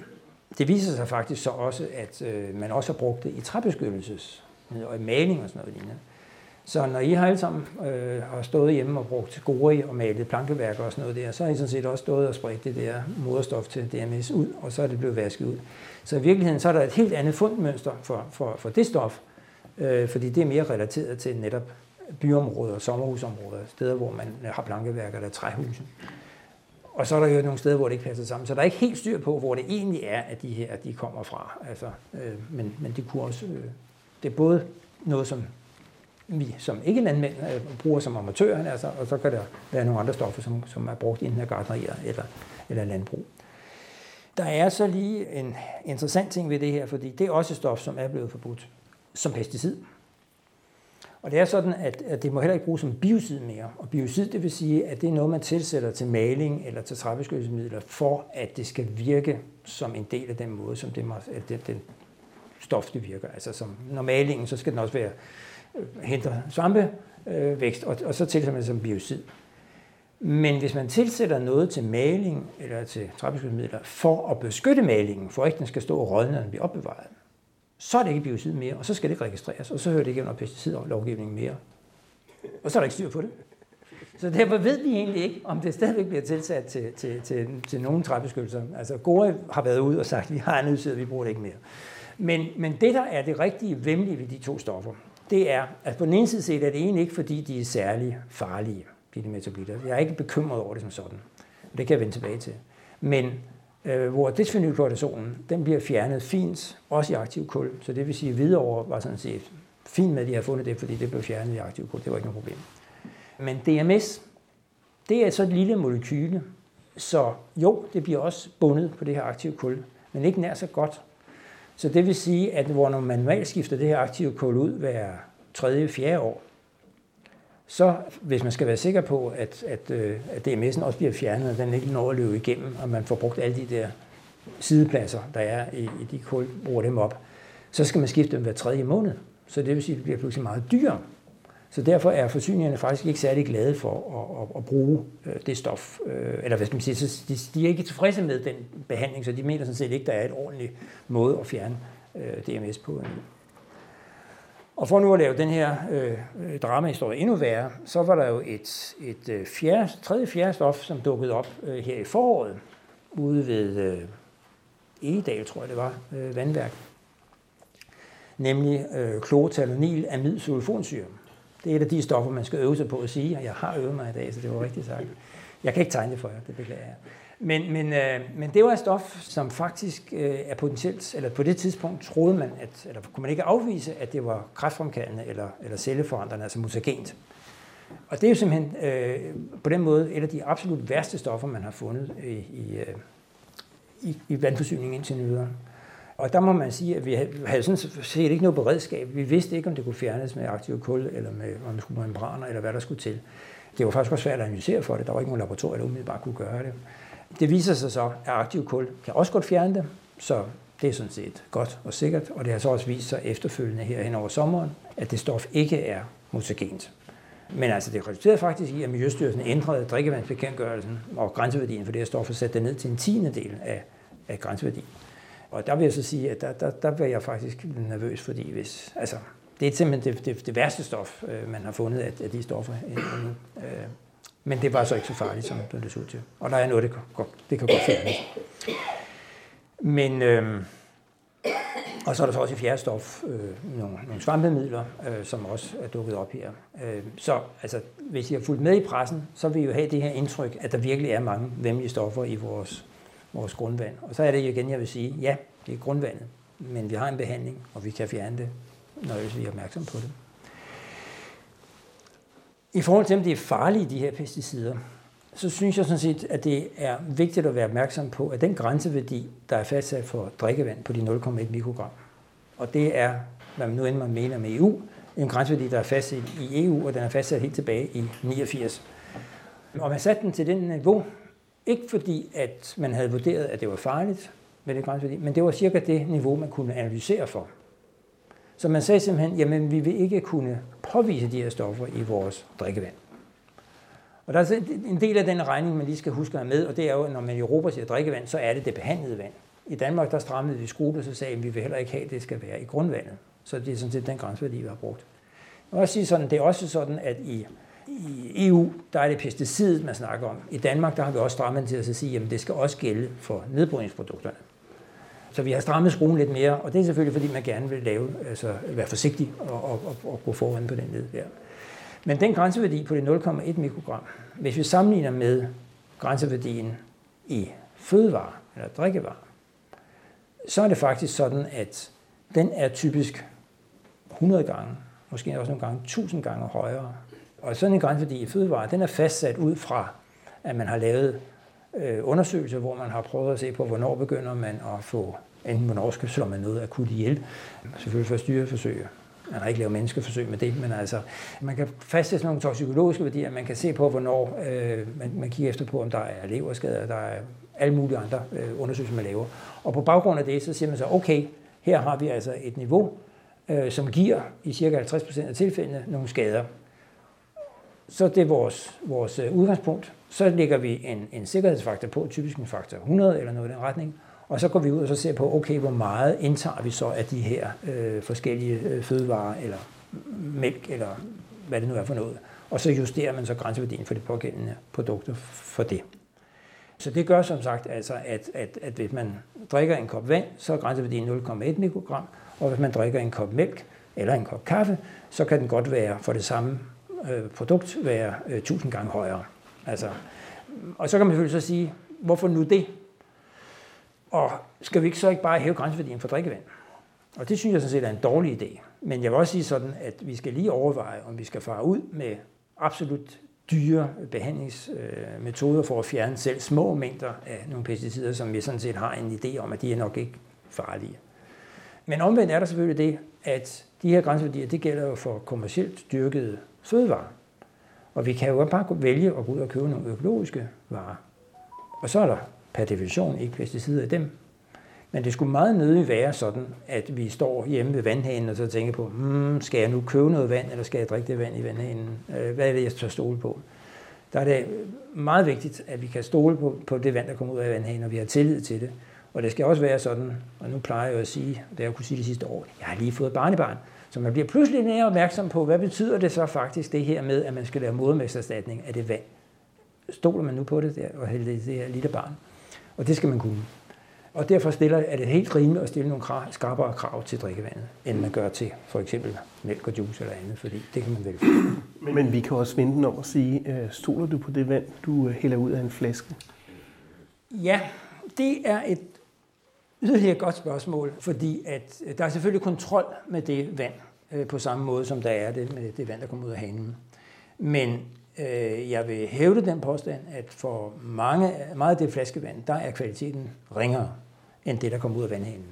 det viser sig faktisk så også, at øh, man også har brugt det i træbeskyttelses og i maling og sådan noget lignende. Så når I har alle sammen øh, har stået hjemme og brugt gori og malet plankeværker og sådan noget der, så har I sådan set også stået og spredt det der moderstof til DMS ud, og så er det blevet vasket ud. Så i virkeligheden så er der et helt andet fundmønster for, for, for det stof, øh, fordi det er mere relateret til netop byområder, sommerhusområder, steder, hvor man øh, har plankeværker eller træhuse. Og så er der jo nogle steder, hvor det ikke passer sammen. Så der er ikke helt styr på, hvor det egentlig er, at de her de kommer fra. Altså, øh, men, men det kunne også... Øh, det er både noget, som vi som ikke landmænd øh, bruger som amatører, altså, og så kan der være nogle andre stoffer, som, som er brugt i den her gardnerier eller, eller landbrug. Der er så lige en interessant ting ved det her, fordi det er også et stof, som er blevet forbudt som pesticid. Og det er sådan, at, at det må heller ikke bruges som biocid mere. Og biocid, det vil sige, at det er noget, man tilsætter til maling eller til træbeskyttelsesmidler, for at det skal virke som en del af den måde, som det, at det, den stof det virker. Altså som, når malingen, så skal den også være øh, svampevækst, øh, og, og så tilsætter man det som biocid. Men hvis man tilsætter noget til maling eller til træbeskyttelsesmidler for at beskytte malingen, for at ikke den skal stå og rådne, når den bliver opbevaret, så er det ikke biocid mere, og så skal det ikke registreres, og så hører det ikke under pesticidlovgivningen mere. Og så er der ikke styr på det. Så derfor ved vi egentlig ikke, om det stadigvæk bliver tilsat til, til, til, til nogle træbeskyttelser. Altså Gore har været ude og sagt, at vi har analyseret, vi bruger det ikke mere. Men, men det, der er det rigtige vemmelige ved de to stoffer, det er, at på den ene side set er det egentlig ikke, fordi de er særlig farlige, de metabolitter. Jeg er ikke bekymret over det som sådan. Det kan jeg vende tilbage til. Men øh, hvor dysfenylkortisonen, den bliver fjernet fint, også i aktiv kul. Så det vil sige, at videre var sådan set fint med, at de har fundet det, fordi det blev fjernet i aktiv kul. Det var ikke noget problem. Men DMS, det er så et lille molekyle, så jo, det bliver også bundet på det her aktive kul, men ikke nær så godt. Så det vil sige, at hvor man manuelt skifter det her aktive kul ud hver tredje, fjerde år, så hvis man skal være sikker på, at, at, øh, at DMS'en også bliver fjernet, og den ikke når at løbe igennem, og man får brugt alle de der sidepladser, der er i, i de kul, bruger dem op, så skal man skifte dem hver tredje måned. Så det vil sige, at det bliver pludselig meget dyrere. Så derfor er forsyningerne faktisk ikke særlig glade for at, at, at bruge øh, det stof. Øh, eller hvad skal man sige, så de, de er ikke tilfredse med den behandling, så de mener sådan set ikke, der er et ordentligt måde at fjerne øh, DMS på. Og for nu at lave den her øh, dramahistorie endnu værre, så var der jo et, et øh, fjerde, tredje fjerde stof, som dukkede op øh, her i foråret, ude ved øh, Egedal, tror jeg det var, øh, vandværk. Nemlig øh, klorotalonil amid sulfonsyre. Det er et af de stoffer, man skal øve sig på at sige, og jeg har øvet mig i dag, så det var rigtigt sagt. Jeg kan ikke tegne det for jer, det beklager jeg. Men, men, øh, men det var et stof, som faktisk øh, er potentielt, eller på det tidspunkt troede man, at, eller kunne man ikke afvise, at det var kræftfremkaldende eller, eller celleforandrende, altså mutagent. Og det er jo simpelthen øh, på den måde et af de absolut værste stoffer, man har fundet i, i, øh, i, i vandforsyningen indtil videre. Og der må man sige, at vi havde sådan set ikke noget beredskab. Vi vidste ikke, om det kunne fjernes med aktiv kul, eller med, om det skulle membraner, eller hvad der skulle til. Det var faktisk også svært at analysere for det. Der var ikke nogen laboratorier, der umiddelbart kunne gøre det. Det viser sig så, at aktiv kul kan også godt fjerne det, så det er sådan set godt og sikkert, og det har så også vist sig efterfølgende her hen over sommeren, at det stof ikke er mutagent. Men altså, det resulterede faktisk i, at Miljøstyrelsen ændrede drikkevandsbekendtgørelsen og grænseværdien for det her stof og satte det ned til en tiende del af, af grænseværdien. Og der vil jeg så sige, at der, der, der bliver jeg faktisk nervøs, fordi hvis, altså, det er simpelthen det, det, det værste stof, øh, man har fundet af, af de stoffer øh, endnu. Øh, men det var så ikke så farligt, som det så ud til. Og der er noget, det kan godt, det kan godt fjernes. Men øh, Og så er der så også i fjerde stof øh, nogle, nogle svampemidler, øh, som også er dukket op her. Øh, så altså, hvis I har fulgt med i pressen, så vil I jo have det her indtryk, at der virkelig er mange vemmelige stoffer i vores, vores grundvand. Og så er det igen, jeg vil sige, ja, det er grundvandet, men vi har en behandling, og vi kan fjerne det, når vi er opmærksom på det. I forhold til, om det er farlige, de her pesticider, så synes jeg sådan set, at det er vigtigt at være opmærksom på, at den grænseværdi, der er fastsat for drikkevand på de 0,1 mikrogram, og det er, hvad man nu end man mener med EU, en grænseværdi, der er fastsat i EU, og den er fastsat helt tilbage i 89. Og man satte den til den niveau, ikke fordi, at man havde vurderet, at det var farligt med det grænseværdi, men det var cirka det niveau, man kunne analysere for. Så man sagde simpelthen, jamen vi vil ikke kunne påvise de her stoffer i vores drikkevand. Og der er en del af den regning, man lige skal huske at med, og det er jo, når man i Europa siger drikkevand, så er det det behandlede vand. I Danmark, der strammede vi skruen, og så sagde at vi vil heller ikke have, at det skal være i grundvandet. Så det er sådan set den grænseværdi, vi har brugt. Jeg vil også sige sådan, det er også sådan, at i, i EU, der er det pesticidet, man snakker om. I Danmark, der har vi også strammet til at sige, at det skal også gælde for nedbrydningsprodukterne. Så vi har strammet skruen lidt mere, og det er selvfølgelig, fordi man gerne vil lave, altså være forsigtig og, og, og, og gå foran på den led der. Men den grænseværdi på det 0,1 mikrogram, hvis vi sammenligner med grænseværdien i fødevarer eller drikkevarer, så er det faktisk sådan, at den er typisk 100 gange, måske også nogle gange 1000 gange højere. Og sådan en grænseværdi i fødevarer, den er fastsat ud fra, at man har lavet øh, undersøgelser, hvor man har prøvet at se på, hvornår begynder man at få, enten hvornår skal slå man noget akut ihjel, selvfølgelig for styreforsøg, man har ikke lavet menneskeforsøg med det, men altså, man kan fastsætte nogle toksikologiske værdier, man kan se på, hvornår øh, man, man kigger efter på, om der er leverskader, der er alle mulige andre øh, undersøgelser, man laver. Og på baggrund af det, så siger man så, okay, her har vi altså et niveau, øh, som giver i cirka 50% af tilfældene nogle skader. Så det er vores, vores øh, udgangspunkt. Så lægger vi en, en sikkerhedsfaktor på, typisk en faktor 100 eller noget i den retning, og så går vi ud og så ser på, okay, hvor meget indtager vi så af de her øh, forskellige øh, fødevarer, eller mælk, eller hvad det nu er for noget. Og så justerer man så grænseværdien for de pågældende produkter for det. Så det gør som sagt, altså, at, at, at hvis man drikker en kop vand, så er grænseværdien 0,1 mikrogram, og hvis man drikker en kop mælk eller en kop kaffe, så kan den godt være for det samme øh, produkt være øh, 1000 gange højere. Altså, og så kan man selvfølgelig så sige, hvorfor nu det? Og skal vi ikke så ikke bare hæve grænseværdien for drikkevand? Og det synes jeg sådan set er en dårlig idé. Men jeg vil også sige sådan, at vi skal lige overveje, om vi skal fare ud med absolut dyre behandlingsmetoder for at fjerne selv små mængder af nogle pesticider, som vi sådan set har en idé om, at de er nok ikke farlige. Men omvendt er der selvfølgelig det, at de her grænseværdier, det gælder jo for kommercielt dyrkede fødevarer. Og vi kan jo bare vælge at gå ud og købe nogle økologiske varer. Og så er der per definition ikke pesticider i dem. Men det skulle meget nødigt være sådan, at vi står hjemme ved vandhanen og så tænker på, hmm, skal jeg nu købe noget vand, eller skal jeg drikke det vand i vandhanen? Øh, hvad er det, jeg så stole på? Der er det meget vigtigt, at vi kan stole på, på det vand, der kommer ud af vandhanen, og vi har tillid til det. Og det skal også være sådan, og nu plejer jeg at sige, det jeg kunne sige det sidste år, jeg har lige fået barnebarn, så man bliver pludselig mere opmærksom på, hvad betyder det så faktisk, det her med, at man skal lave modermæsterstatning af det vand. Stoler man nu på det der, og hælde det, her lille barn? Og det skal man kunne. Og derfor stiller, er det helt rimeligt at stille nogle krav, skarpere krav til drikkevandet, end man gør til for eksempel mælk og juice eller andet, fordi det kan man vælge. Men, men vi kan også vende den om og sige, øh, stoler du på det vand, du øh, hælder ud af en flaske? Ja, det er et yderligere godt spørgsmål, fordi at øh, der er selvfølgelig kontrol med det vand, øh, på samme måde som der er det med det vand, der kommer ud af hanen. Men Øh, jeg vil hævde den påstand, at for mange, meget af det flaskevand, der er kvaliteten ringere end det, der kommer ud af vandhanen.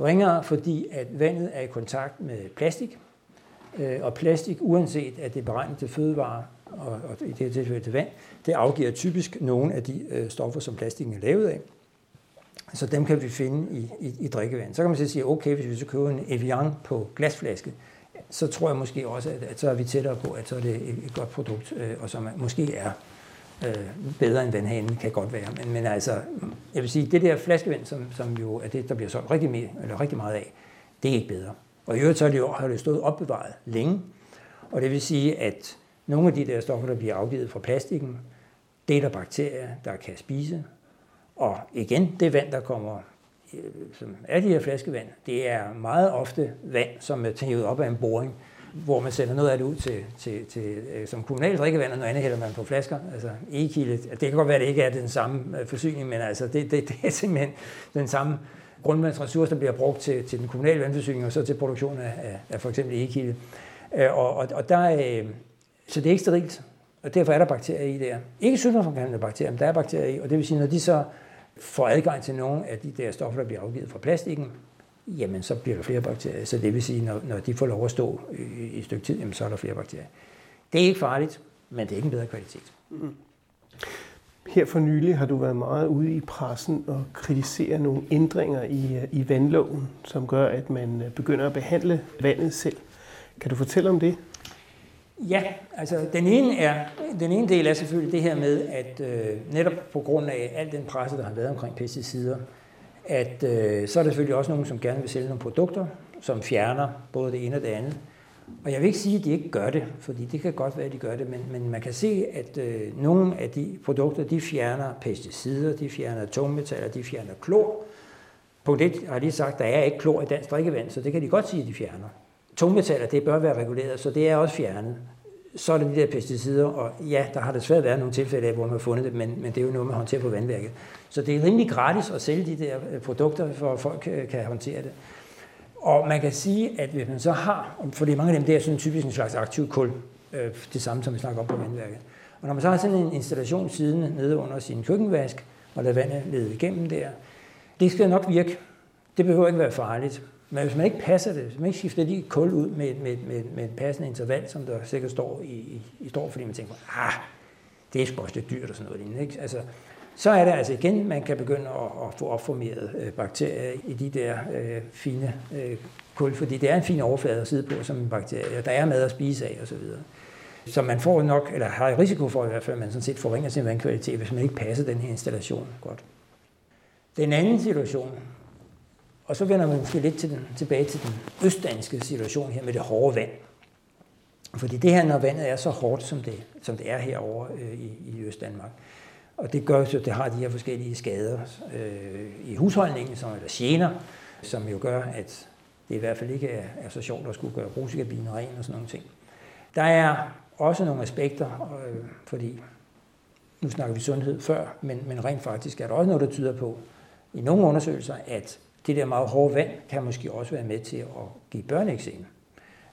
Ringere, fordi at vandet er i kontakt med plastik, øh, og plastik, uanset at det er beregnet til fødevarer, og, og i det her tilfælde til vand, det afgiver typisk nogle af de øh, stoffer, som plastikken er lavet af. Så dem kan vi finde i, i, i drikkevand. Så kan man så sige, okay, hvis vi så køber en Evian på glasflaske, så tror jeg måske også, at, at så er vi tættere på, at så er det et, et godt produkt, øh, og som måske er øh, bedre end vandhanen, kan godt være. Men, men altså, jeg vil sige, det der flaskevand, som, som jo er det, der bliver solgt rigtig, mere, eller rigtig meget af, det er ikke bedre. Og i øvrigt så er det jo har det stået opbevaret længe, og det vil sige, at nogle af de der stoffer, der bliver afgivet fra plastikken, det er der bakterier, der kan spise. Og igen, det vand, der kommer øh, som er de her flaskevand, det er meget ofte vand, som er taget op af en boring, hvor man sender noget af det ud til, til, til øh, som kommunalt drikkevand, og noget andet hælder man på flasker. Altså e-kilde, det kan godt være, at det ikke er den samme øh, forsyning, men altså det, det, det er simpelthen den samme grundvandsressource, der bliver brugt til, til den kommunale vandforsyning, og så til produktion af, af, af for eksempel e-kilde. Og, og, og der, så det er ikke sterilt, og derfor er der bakterier i der. Ikke sygdomsfremkaldende bakterier, men der er bakterier i, og det vil sige, når de så får adgang til nogle af de der stoffer, der bliver afgivet fra plastikken, jamen så bliver der flere bakterier. Så det vil sige, når, når de får lov at stå i, i et stykke tid, jamen så er der flere bakterier. Det er ikke farligt, men det er ikke en bedre kvalitet. Mm. Her for nylig har du været meget ude i pressen og kritisere nogle ændringer i, øh, i vandloven, som gør, at man øh, begynder at behandle vandet selv. Kan du fortælle om det? Ja, altså den ene, er, den ene del er selvfølgelig det her med, at øh, netop på grund af al den presse, der har været omkring pesticider, at øh, så er der selvfølgelig også nogen, som gerne vil sælge nogle produkter, som fjerner både det ene og det andet. Og jeg vil ikke sige, at de ikke gør det, fordi det kan godt være, at de gør det, men, men man kan se, at øh, nogle af de produkter, de fjerner pesticider, de fjerner tungmetaller, de fjerner klor. Punkt 1 har lige sagt, at der er ikke klor i dansk drikkevand, så det kan de godt sige, at de fjerner tungmetaller, det bør være reguleret, så det er også fjernet. Så er det de der pesticider, og ja, der har desværre været nogle tilfælde af, hvor man har fundet det, men, men det er jo noget, man håndterer på vandværket. Så det er rimelig gratis at sælge de der øh, produkter, for at folk øh, kan håndtere det. Og man kan sige, at hvis man så har, fordi mange af dem der er sådan typisk en slags aktiv kul, øh, det samme som vi snakker om på vandværket. Og når man så har sådan en installation siden nede under sin køkkenvask, og lader vandet lede igennem der, det skal nok virke. Det behøver ikke være farligt. Men hvis man ikke passer det, hvis man ikke skifter lige kul ud med, med, med, med et passende interval, som der sikkert står i, i, i står, fordi man tænker, ah, det er sgu også lidt dyrt og sådan noget lignende. Ikke? Altså, så er det altså igen, man kan begynde at, at få opformeret øh, bakterier i de der øh, fine øh, kul, fordi det er en fin overflade at sidde på som en bakterie, og der er mad at spise af osv. Så, så man får nok, eller har risiko for i hvert fald, at man sådan set forringer sin vandkvalitet, hvis man ikke passer den her installation godt. Den anden situation, og så vender man måske lidt til den, tilbage til den østdanske situation her med det hårde vand. Fordi det her, når vandet er så hårdt, som det, som det er herovre øh, i, i Østdanmark, og det gør så, at det har de her forskellige skader øh, i husholdningen, som eller gener, som jo gør, at det i hvert fald ikke er, er så sjovt at skulle gøre brusikabinen ren og sådan nogle ting. Der er også nogle aspekter, øh, fordi nu snakker vi sundhed før, men, men rent faktisk er der også noget, der tyder på, i nogle undersøgelser, at det der meget hårde vand kan måske også være med til at give børneeksem.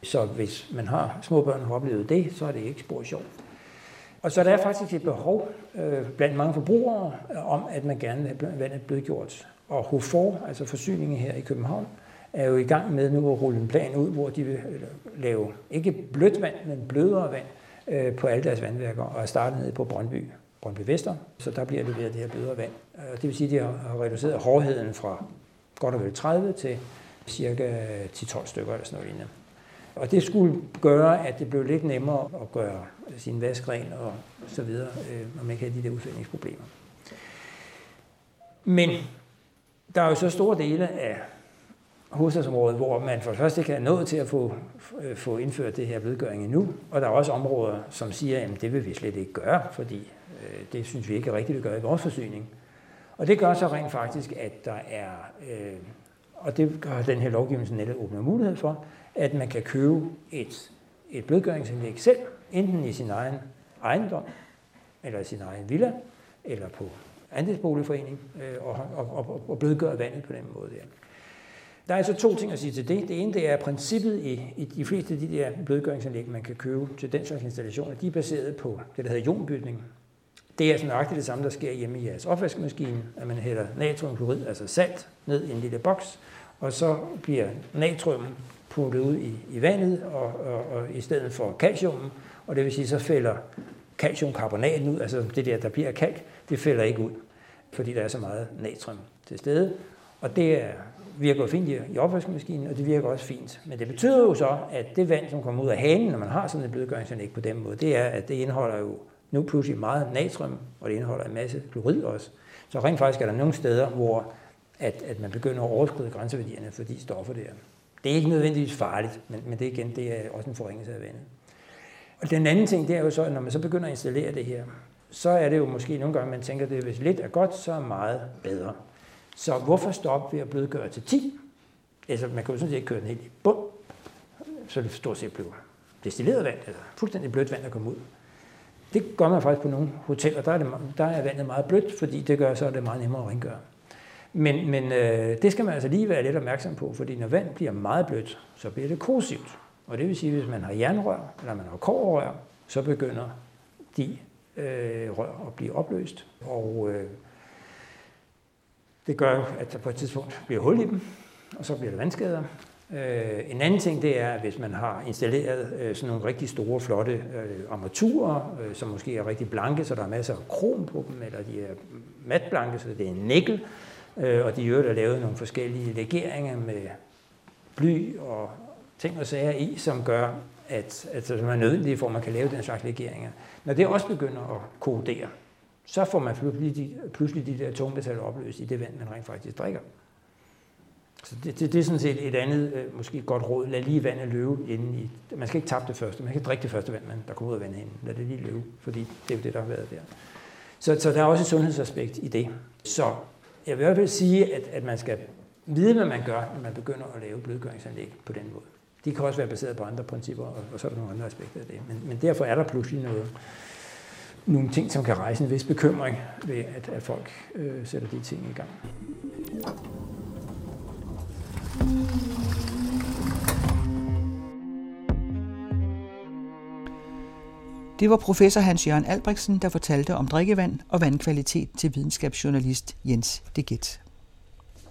Så hvis man har små børn og har oplevet det, så er det ikke spor sjovt. Og så der er faktisk et behov øh, blandt mange forbrugere øh, om, at man gerne vil have vandet blødgjort. Og HOFOR, altså forsyningen her i København, er jo i gang med nu at rulle en plan ud, hvor de vil øh, lave ikke blødt vand, men blødere vand øh, på alle deres vandværker, og er startet nede på Brøndby, Brøndby Vester, så der bliver leveret det her blødere vand. Det vil sige, at de har reduceret hårdheden fra godt og vel 30 til cirka 10-12 stykker eller sådan noget lignende. Og det skulle gøre, at det blev lidt nemmere at gøre sin vask ren og så videre, øh, når man ikke havde de der udfældningsproblemer. Men der er jo så store dele af hovedstadsområdet, hvor man for det første ikke er nået til at få, øh, få indført det her vedgøring endnu, og der er også områder, som siger, at det vil vi slet ikke gøre, fordi øh, det synes vi ikke er rigtigt at gøre i vores forsyning. Og det gør så rent faktisk, at der er, øh, og det gør den her lovgivning så netop åbner mulighed for, at man kan købe et, et blødgøringsanlæg selv, enten i sin egen ejendom, eller i sin egen villa, eller på andelsboligforening, øh, og, og, og, og blødgøre vandet på den måde der. Der er altså to ting at sige til det. Det ene det er princippet i, i de fleste af de der blødgøringsanlæg, man kan købe til den slags installationer. De er baseret på det, der hedder ionbytning. Det er altså nøjagtigt det samme, der sker hjemme i jeres opvaskemaskine, at man hælder natriumklorid, altså salt, ned i en lille boks, og så bliver natrium puttet ud i, i vandet, og, og, og i stedet for calcium, og det vil sige, så fælder calciumkarbonaten ud, altså det der, der bliver kalk, det fælder ikke ud, fordi der er så meget natrium til stede. Og det er, virker fint i, i opvaskemaskinen, og det virker også fint. Men det betyder jo så, at det vand, som kommer ud af hanen, når man har sådan et blødgøringsanlæg på den måde, det er, at det indeholder jo nu pludselig meget natrium, og det indeholder en masse klorid også. Så rent faktisk er der nogle steder, hvor at, at man begynder at overskride grænseværdierne for de stoffer der. Det er ikke nødvendigvis farligt, men, men det igen, det er også en forringelse af vandet. Og den anden ting, det er jo så, at når man så begynder at installere det her, så er det jo måske nogle gange, man tænker, at hvis lidt er godt, så er meget bedre. Så hvorfor stoppe ved at blødgøre til 10? Altså, man kan jo sådan set ikke køre den helt i bund, så det stort set bliver destilleret vand, eller fuldstændig blødt vand, der kommer ud. Det gør man faktisk på nogle hoteller. Der er, det, der er vandet meget blødt, fordi det gør så, at det er meget nemmere at rengøre. Men, men øh, det skal man altså lige være lidt opmærksom på, fordi når vand bliver meget blødt, så bliver det korrosivt. Og det vil sige, at hvis man har jernrør, eller man har kårrør, så begynder de øh, rør at blive opløst. Og øh, det gør jo, at der på et tidspunkt bliver hul i dem, og så bliver der vandskader. Øh, en anden ting, det er, at hvis man har installeret øh, sådan nogle rigtig store, flotte øh, armaturer, øh, som måske er rigtig blanke, så der er masser af krom på dem, eller de er matblanke, så det er en nikkel, øh, og de øvrigt har lavet nogle forskellige legeringer med bly og ting og sager i, som gør, at, at som er nødvendige for, at man kan lave den slags legeringer. Når det også begynder at korrodere, så får man pludselig de, pludselig de der tungmetaller opløst i det vand, man rent faktisk drikker. Så det, det, det er sådan set et andet, øh, måske et godt råd. Lad lige vandet løbe inden i... Man skal ikke tabe det første. Man kan drikke det første vand, der kommer ud af vandet Lad det lige løbe, fordi det er jo det, der har været der. Så, så der er også et sundhedsaspekt i det. Så jeg vil i hvert fald sige, at, at man skal vide, hvad man gør, når man begynder at lave blødgøringsanlæg på den måde. De kan også være baseret på andre principper, og, og så er der nogle andre aspekter af det. Men, men derfor er der pludselig noget, nogle ting, som kan rejse en vis bekymring ved, at, at folk øh, sætter de ting i gang. Det var professor Hans-Jørgen Albrechtsen, der fortalte om drikkevand og vandkvalitet til videnskabsjournalist Jens Deget.